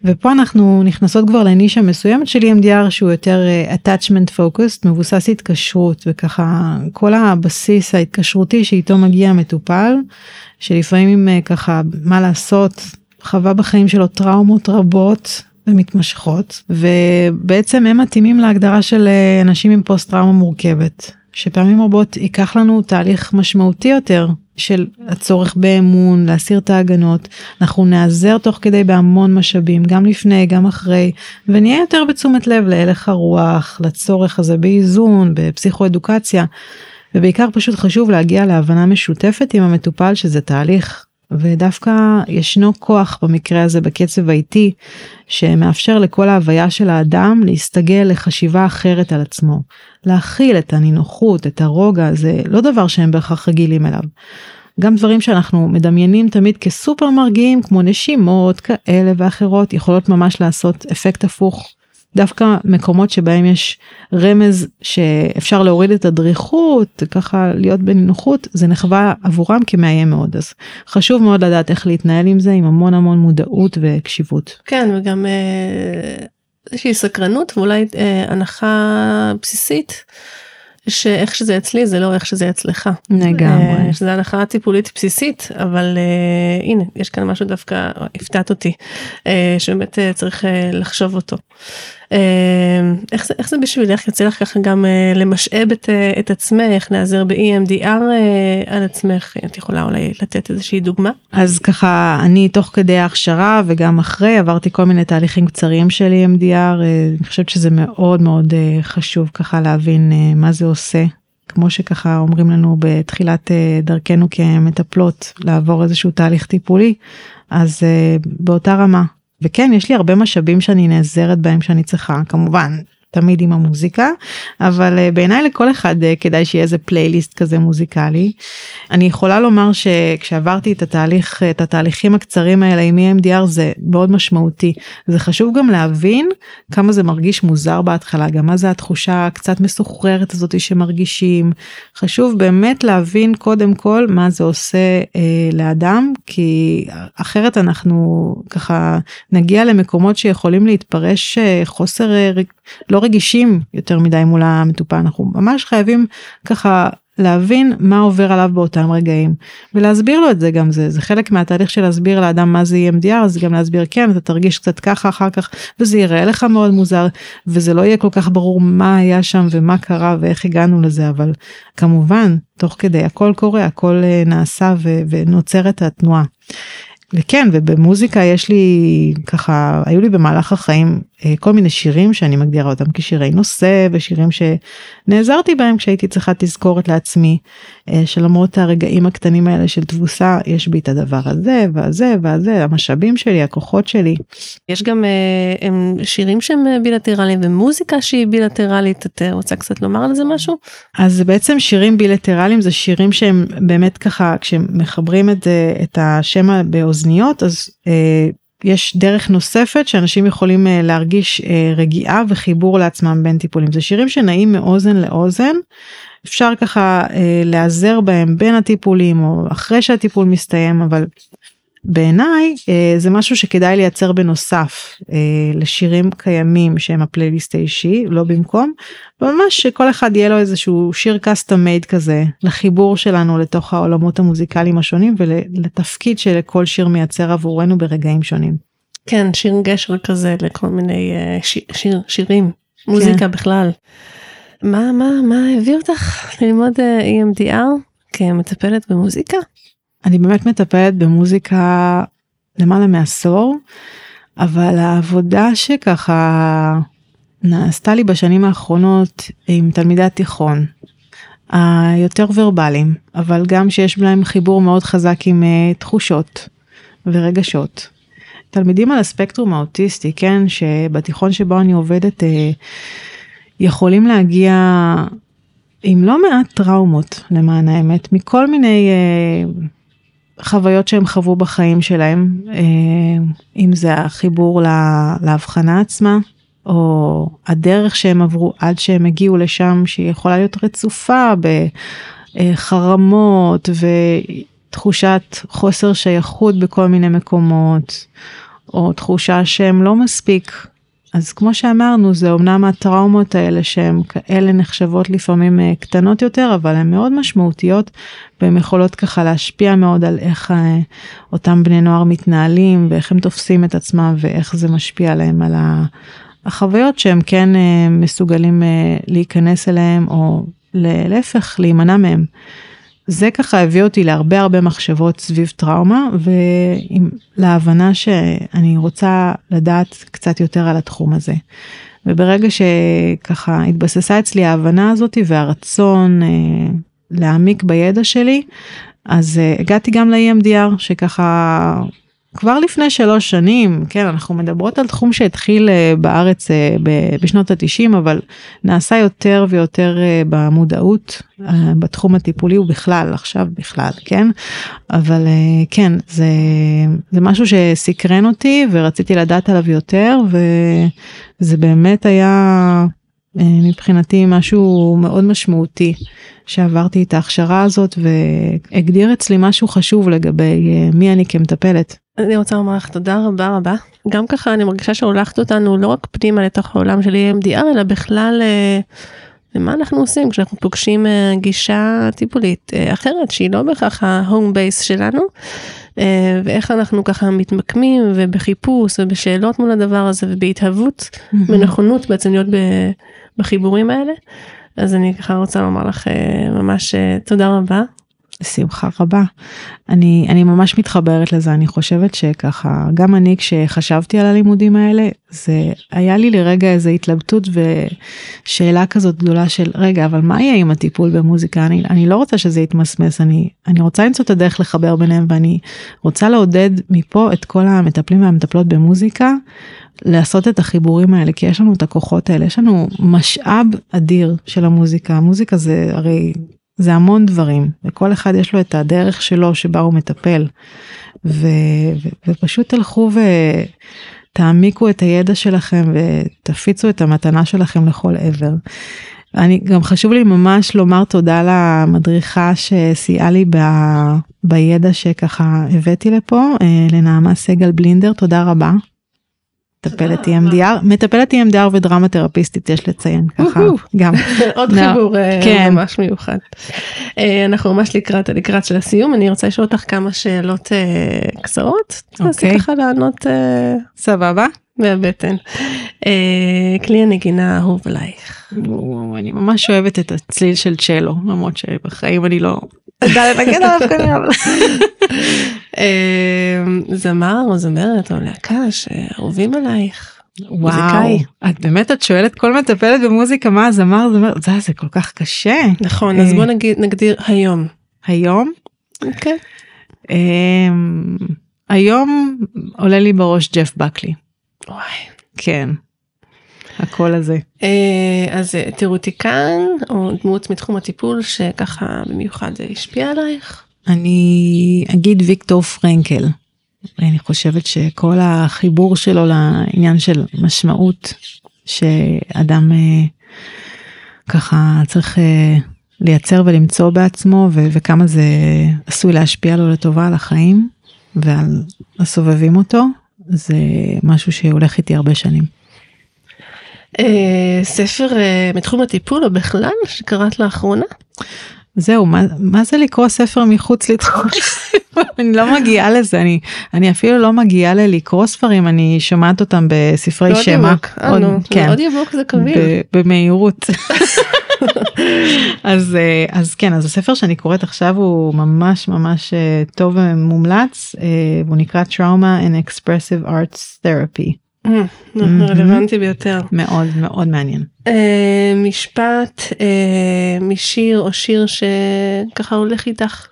[SPEAKER 2] ופה אנחנו נכנסות כבר לנישה מסוימת של EMDR שהוא יותר uh, attachment focused מבוסס התקשרות וככה כל הבסיס ההתקשרותי שאיתו מגיע המטופל שלפעמים uh, ככה מה לעשות חווה בחיים שלו טראומות רבות ומתמשכות ובעצם הם מתאימים להגדרה של אה, אנשים עם פוסט טראומה מורכבת שפעמים רבות ייקח לנו תהליך משמעותי יותר של הצורך באמון להסיר את ההגנות אנחנו נעזר תוך כדי בהמון משאבים גם לפני גם אחרי ונהיה יותר בתשומת לב להלך הרוח לצורך הזה באיזון בפסיכו אדוקציה ובעיקר פשוט חשוב להגיע להבנה משותפת עם המטופל שזה תהליך ודווקא ישנו כוח במקרה הזה בקצב האיטי שמאפשר לכל ההוויה של האדם להסתגל לחשיבה אחרת על עצמו. להכיל את הנינוחות, את הרוגע, זה לא דבר שהם בהכרח רגילים אליו. גם דברים שאנחנו מדמיינים תמיד כסופר מרגיעים כמו נשימות כאלה ואחרות יכולות ממש לעשות אפקט הפוך דווקא מקומות שבהם יש רמז שאפשר להוריד את הדריכות ככה להיות בנינוחות זה נחווה עבורם כמאיים מאוד אז חשוב מאוד לדעת איך להתנהל עם זה עם המון המון מודעות וקשיבות.
[SPEAKER 1] כן וגם אה, איזושהי סקרנות ואולי אה, הנחה בסיסית. שאיך שזה אצלי זה לא איך שזה אצלך.
[SPEAKER 2] לגמרי.
[SPEAKER 1] אה, שזה הנחה טיפולית בסיסית אבל uh, הנה יש כאן משהו דווקא הפתעת אותי uh, שבאמת uh, צריך uh, לחשוב אותו. אמ, איך זה, איך זה בשבילך יוצא לך ככה גם uh, למשאב את, uh, את עצמך להיעזר ב-EMDR uh, על עצמך? את יכולה אולי לתת איזושהי דוגמה?
[SPEAKER 2] אז ככה אני תוך כדי ההכשרה וגם אחרי עברתי כל מיני תהליכים קצרים של EMDR אני חושבת שזה מאוד מאוד חשוב ככה להבין מה זה עושה. כמו שככה אומרים לנו בתחילת דרכנו כמטפלות לעבור איזשהו תהליך טיפולי אז באותה רמה וכן יש לי הרבה משאבים שאני נעזרת בהם שאני צריכה כמובן תמיד עם המוזיקה אבל uh, בעיניי לכל אחד uh, כדאי שיהיה איזה פלייליסט כזה מוזיקלי. אני יכולה לומר שכשעברתי את התהליך את התהליכים הקצרים האלה עם EMDR זה מאוד משמעותי זה חשוב גם להבין כמה זה מרגיש מוזר בהתחלה גם מה זה התחושה קצת מסוחררת הזאתי שמרגישים חשוב באמת להבין קודם כל מה זה עושה אה, לאדם כי אחרת אנחנו ככה נגיע למקומות שיכולים להתפרש אה, חוסר אה, לא רגישים יותר מדי מול המטופל אנחנו ממש חייבים ככה להבין מה עובר עליו באותם רגעים ולהסביר לו את זה גם זה זה חלק מהתהליך של להסביר לאדם מה זה EMDR אז גם להסביר כן אתה תרגיש קצת ככה אחר כך וזה יראה לך מאוד מוזר וזה לא יהיה כל כך ברור מה היה שם ומה קרה ואיך הגענו לזה אבל כמובן תוך כדי הכל קורה הכל אה, נעשה ונוצרת התנועה. וכן ובמוזיקה יש לי ככה היו לי במהלך החיים אה, כל מיני שירים שאני מגדירה אותם כשירי נושא ושירים שנעזרתי בהם כשהייתי צריכה תזכורת לעצמי אה, שלמרות הרגעים הקטנים האלה של תבוסה יש בי את הדבר הזה והזה והזה המשאבים שלי הכוחות שלי.
[SPEAKER 1] יש גם אה, הם שירים שהם בילטרליים ומוזיקה שהיא בילטרלית את רוצה קצת לומר על זה משהו?
[SPEAKER 2] אז בעצם שירים בילטרליים זה שירים שהם באמת ככה כשמחברים את את השם באוזניות אז. יש דרך נוספת שאנשים יכולים uh, להרגיש uh, רגיעה וחיבור לעצמם בין טיפולים זה שירים שנעים מאוזן לאוזן אפשר ככה uh, להיעזר בהם בין הטיפולים או אחרי שהטיפול מסתיים אבל בעיניי uh, זה משהו שכדאי לייצר בנוסף uh, לשירים קיימים שהם הפלייליסט האישי לא במקום ממש שכל אחד יהיה לו איזשהו שיר קאסטום מייד כזה לחיבור שלנו לתוך העולמות המוזיקליים השונים ולתפקיד שלכל שיר מייצר עבורנו ברגעים שונים.
[SPEAKER 1] כן שיר גשר כזה לכל מיני uh, ש, שיר שירים מוזיקה כן. בכלל. מה מה מה הביא אותך ללמוד EMDR כמטפלת במוזיקה?
[SPEAKER 2] אני באמת מטפלת במוזיקה למעלה מעשור, אבל העבודה שככה נעשתה לי בשנים האחרונות עם תלמידי התיכון, היותר ורבליים, אבל גם שיש להם חיבור מאוד חזק עם uh, תחושות ורגשות. תלמידים על הספקטרום האוטיסטי, כן, שבתיכון שבו אני עובדת, uh, יכולים להגיע עם לא מעט טראומות למען האמת, מכל מיני uh, חוויות שהם חוו בחיים שלהם, אה, אם זה החיבור להבחנה עצמה, או הדרך שהם עברו עד שהם הגיעו לשם שהיא יכולה להיות רצופה בחרמות ותחושת חוסר שייכות בכל מיני מקומות, או תחושה שהם לא מספיק אז כמו שאמרנו זה אמנם הטראומות האלה שהן כאלה נחשבות לפעמים אה, קטנות יותר אבל הן מאוד משמעותיות והן יכולות ככה להשפיע מאוד על איך אה, אותם בני נוער מתנהלים ואיך הם תופסים את עצמם ואיך זה משפיע עליהם על החוויות שהם כן אה, מסוגלים להיכנס אליהם או להפך להימנע מהם. זה ככה הביא אותי להרבה הרבה מחשבות סביב טראומה ולהבנה שאני רוצה לדעת קצת יותר על התחום הזה. וברגע שככה התבססה אצלי ההבנה הזאת והרצון אה, להעמיק בידע שלי, אז אה, הגעתי גם ל-EMDR שככה כבר לפני שלוש שנים, כן, אנחנו מדברות על תחום שהתחיל אה, בארץ אה, בשנות התשעים, אבל נעשה יותר ויותר אה, במודעות בתחום הטיפולי ובכלל, עכשיו בכלל, כן? אבל כן, זה, זה משהו שסקרן אותי ורציתי לדעת עליו יותר, וזה באמת היה מבחינתי משהו מאוד משמעותי שעברתי את ההכשרה הזאת והגדיר אצלי משהו חשוב לגבי מי אני כמטפלת.
[SPEAKER 1] אני רוצה לומר לך תודה רבה רבה. גם ככה אני מרגישה שהולכת אותנו לא רק פנימה לתוך העולם של EMDR אלא בכלל אה, למה אנחנו עושים כשאנחנו פוגשים אה, גישה טיפולית אה, אחרת שהיא לא בהכרח ההום בייס שלנו. ואיך אנחנו ככה מתמקמים ובחיפוש ובשאלות מול הדבר הזה ובהתהוות בנכונות בעצם להיות בחיבורים האלה. אז אני ככה רוצה לומר לך ממש תודה רבה
[SPEAKER 2] בשמחה רבה. אני, אני ממש מתחברת לזה, אני חושבת שככה, גם אני כשחשבתי על הלימודים האלה, זה היה לי לרגע איזה התלבטות ושאלה כזאת גדולה של, רגע, אבל מה יהיה עם הטיפול במוזיקה? אני, אני לא רוצה שזה יתמסמס, אני, אני רוצה למצוא את הדרך לחבר ביניהם ואני רוצה לעודד מפה את כל המטפלים והמטפלות במוזיקה. לעשות את החיבורים האלה כי יש לנו את הכוחות האלה יש לנו משאב אדיר של המוזיקה המוזיקה זה הרי זה המון דברים וכל אחד יש לו את הדרך שלו שבה הוא מטפל ו, ו, ופשוט תלכו ותעמיקו את הידע שלכם ותפיצו את המתנה שלכם לכל עבר. אני גם חשוב לי ממש לומר תודה למדריכה שסייעה לי ב, בידע שככה הבאתי לפה אה, לנעמה סגל בלינדר תודה רבה. מטפלת EMDR, מטפלת EMDR ודרמה תרפיסטית יש לציין ככה גם.
[SPEAKER 1] עוד חיבור אה, כן. ממש מיוחד. אה, אנחנו ממש לקראת לקראת של הסיום אני רוצה לשאול אותך כמה שאלות אה, קצרות. אוקיי. ככה לענות.
[SPEAKER 2] סבבה.
[SPEAKER 1] מהבטן. כלי הנגינה האהוב עלייך.
[SPEAKER 2] אני ממש אוהבת את הצליל של צ'לו למרות שבחיים אני לא יודע לנגן עליו כנראה.
[SPEAKER 1] זמר או זמרת או להקה שאהובים עלייך.
[SPEAKER 2] וואו, את באמת את שואלת כל מטפלת במוזיקה מה הזמר זמר זה זה כל כך קשה.
[SPEAKER 1] נכון אז בוא נגיד נגדיר היום.
[SPEAKER 2] היום? אמ, היום עולה לי בראש ג'ף בקלי.
[SPEAKER 1] וואי.
[SPEAKER 2] כן. הקול הזה.
[SPEAKER 1] אה, אז תירותיקן או דמות מתחום הטיפול שככה במיוחד השפיע עלייך?
[SPEAKER 2] אני אגיד ויקטור פרנקל. אני חושבת שכל החיבור שלו לעניין של משמעות שאדם אה, ככה צריך אה, לייצר ולמצוא בעצמו ו- וכמה זה עשוי להשפיע לו לטובה על החיים ועל הסובבים אותו זה משהו שהולך איתי הרבה שנים.
[SPEAKER 1] אה, ספר מתחום הטיפול או בכלל שקראת לאחרונה?
[SPEAKER 2] זהו מה, מה זה לקרוא ספר מחוץ לתחום אני לא מגיעה לזה אני אני אפילו לא מגיעה ללקרוא ספרים אני שומעת אותם בספרי שמע.
[SPEAKER 1] עוד, כן. עוד יבוק זה קביל.
[SPEAKER 2] במהירות. אז אה, אז כן אז הספר שאני קוראת עכשיו הוא ממש ממש אה, טוב ומומלץ אה, הוא נקרא Trauma and Expressive Arts Therapy.
[SPEAKER 1] רלוונטי ביותר.
[SPEAKER 2] מאוד מאוד מעניין.
[SPEAKER 1] אה, משפט אה, משיר או שיר שככה הולך איתך.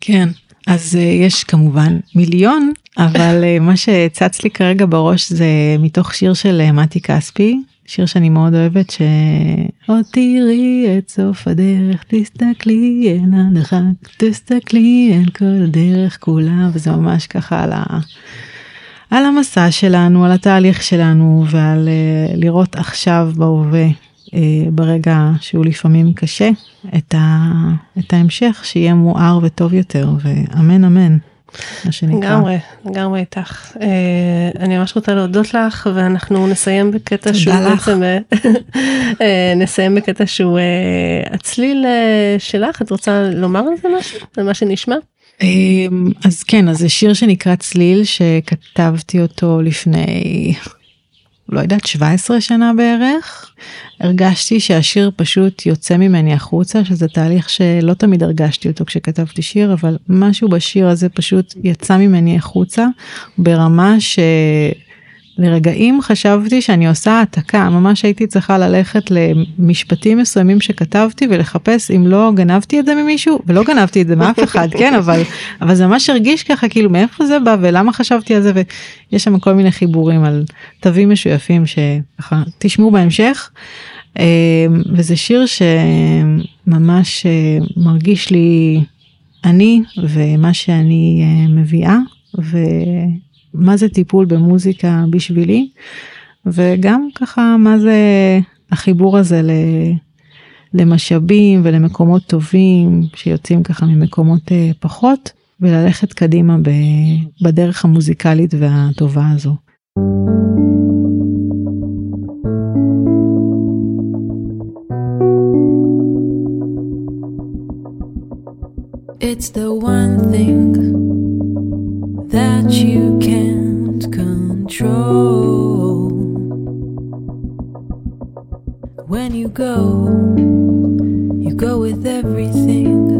[SPEAKER 2] כן אז אה, יש כמובן מיליון אבל מה שצץ לי כרגע בראש זה מתוך שיר של מתי כספי שיר שאני מאוד אוהבת שעוד תראי את סוף הדרך תסתכלי אל הנרחק תסתכלי אל כל הדרך כולה וזה ממש ככה על ה...
[SPEAKER 3] על המסע שלנו, על התהליך שלנו ועל uh, לראות עכשיו בהווה, uh, ברגע שהוא לפעמים קשה, את, ה, את ההמשך שיהיה מואר וטוב יותר, ואמן אמן. מה שנקרא.
[SPEAKER 1] לגמרי, לגמרי איתך. אה, אני ממש רוצה להודות לך ואנחנו נסיים בקטע שהוא בעצם, אה, אה, נסיים בקטע שהוא הצליל שלך, את רוצה לומר על זה משהו? על מה שנשמע?
[SPEAKER 3] אז כן, אז זה שיר שנקרא צליל שכתבתי אותו לפני לא יודעת 17 שנה בערך. הרגשתי שהשיר פשוט יוצא ממני החוצה שזה תהליך שלא תמיד הרגשתי אותו כשכתבתי שיר אבל משהו בשיר הזה פשוט יצא ממני החוצה ברמה ש... לרגעים חשבתי שאני עושה העתקה, ממש הייתי צריכה ללכת למשפטים מסוימים שכתבתי ולחפש אם לא גנבתי את זה ממישהו, ולא גנבתי את זה מאף אחד, כן, אבל, אבל זה ממש הרגיש ככה, כאילו מאיפה זה בא ולמה חשבתי על זה, ויש שם כל מיני חיבורים על תווים משויפים שככה תשמעו בהמשך. אה, וזה שיר שממש אה, מרגיש לי אני ומה שאני אה, מביאה. ו... מה זה טיפול במוזיקה בשבילי, וגם ככה מה זה החיבור הזה למשאבים ולמקומות טובים שיוצאים ככה ממקומות אה, פחות, וללכת קדימה בדרך המוזיקלית והטובה הזו. It's the one thing that you can't control. When you go, you go with everything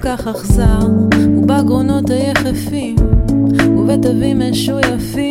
[SPEAKER 3] כך אכזר, ובגרונות היחפים, ובתווים משויפים,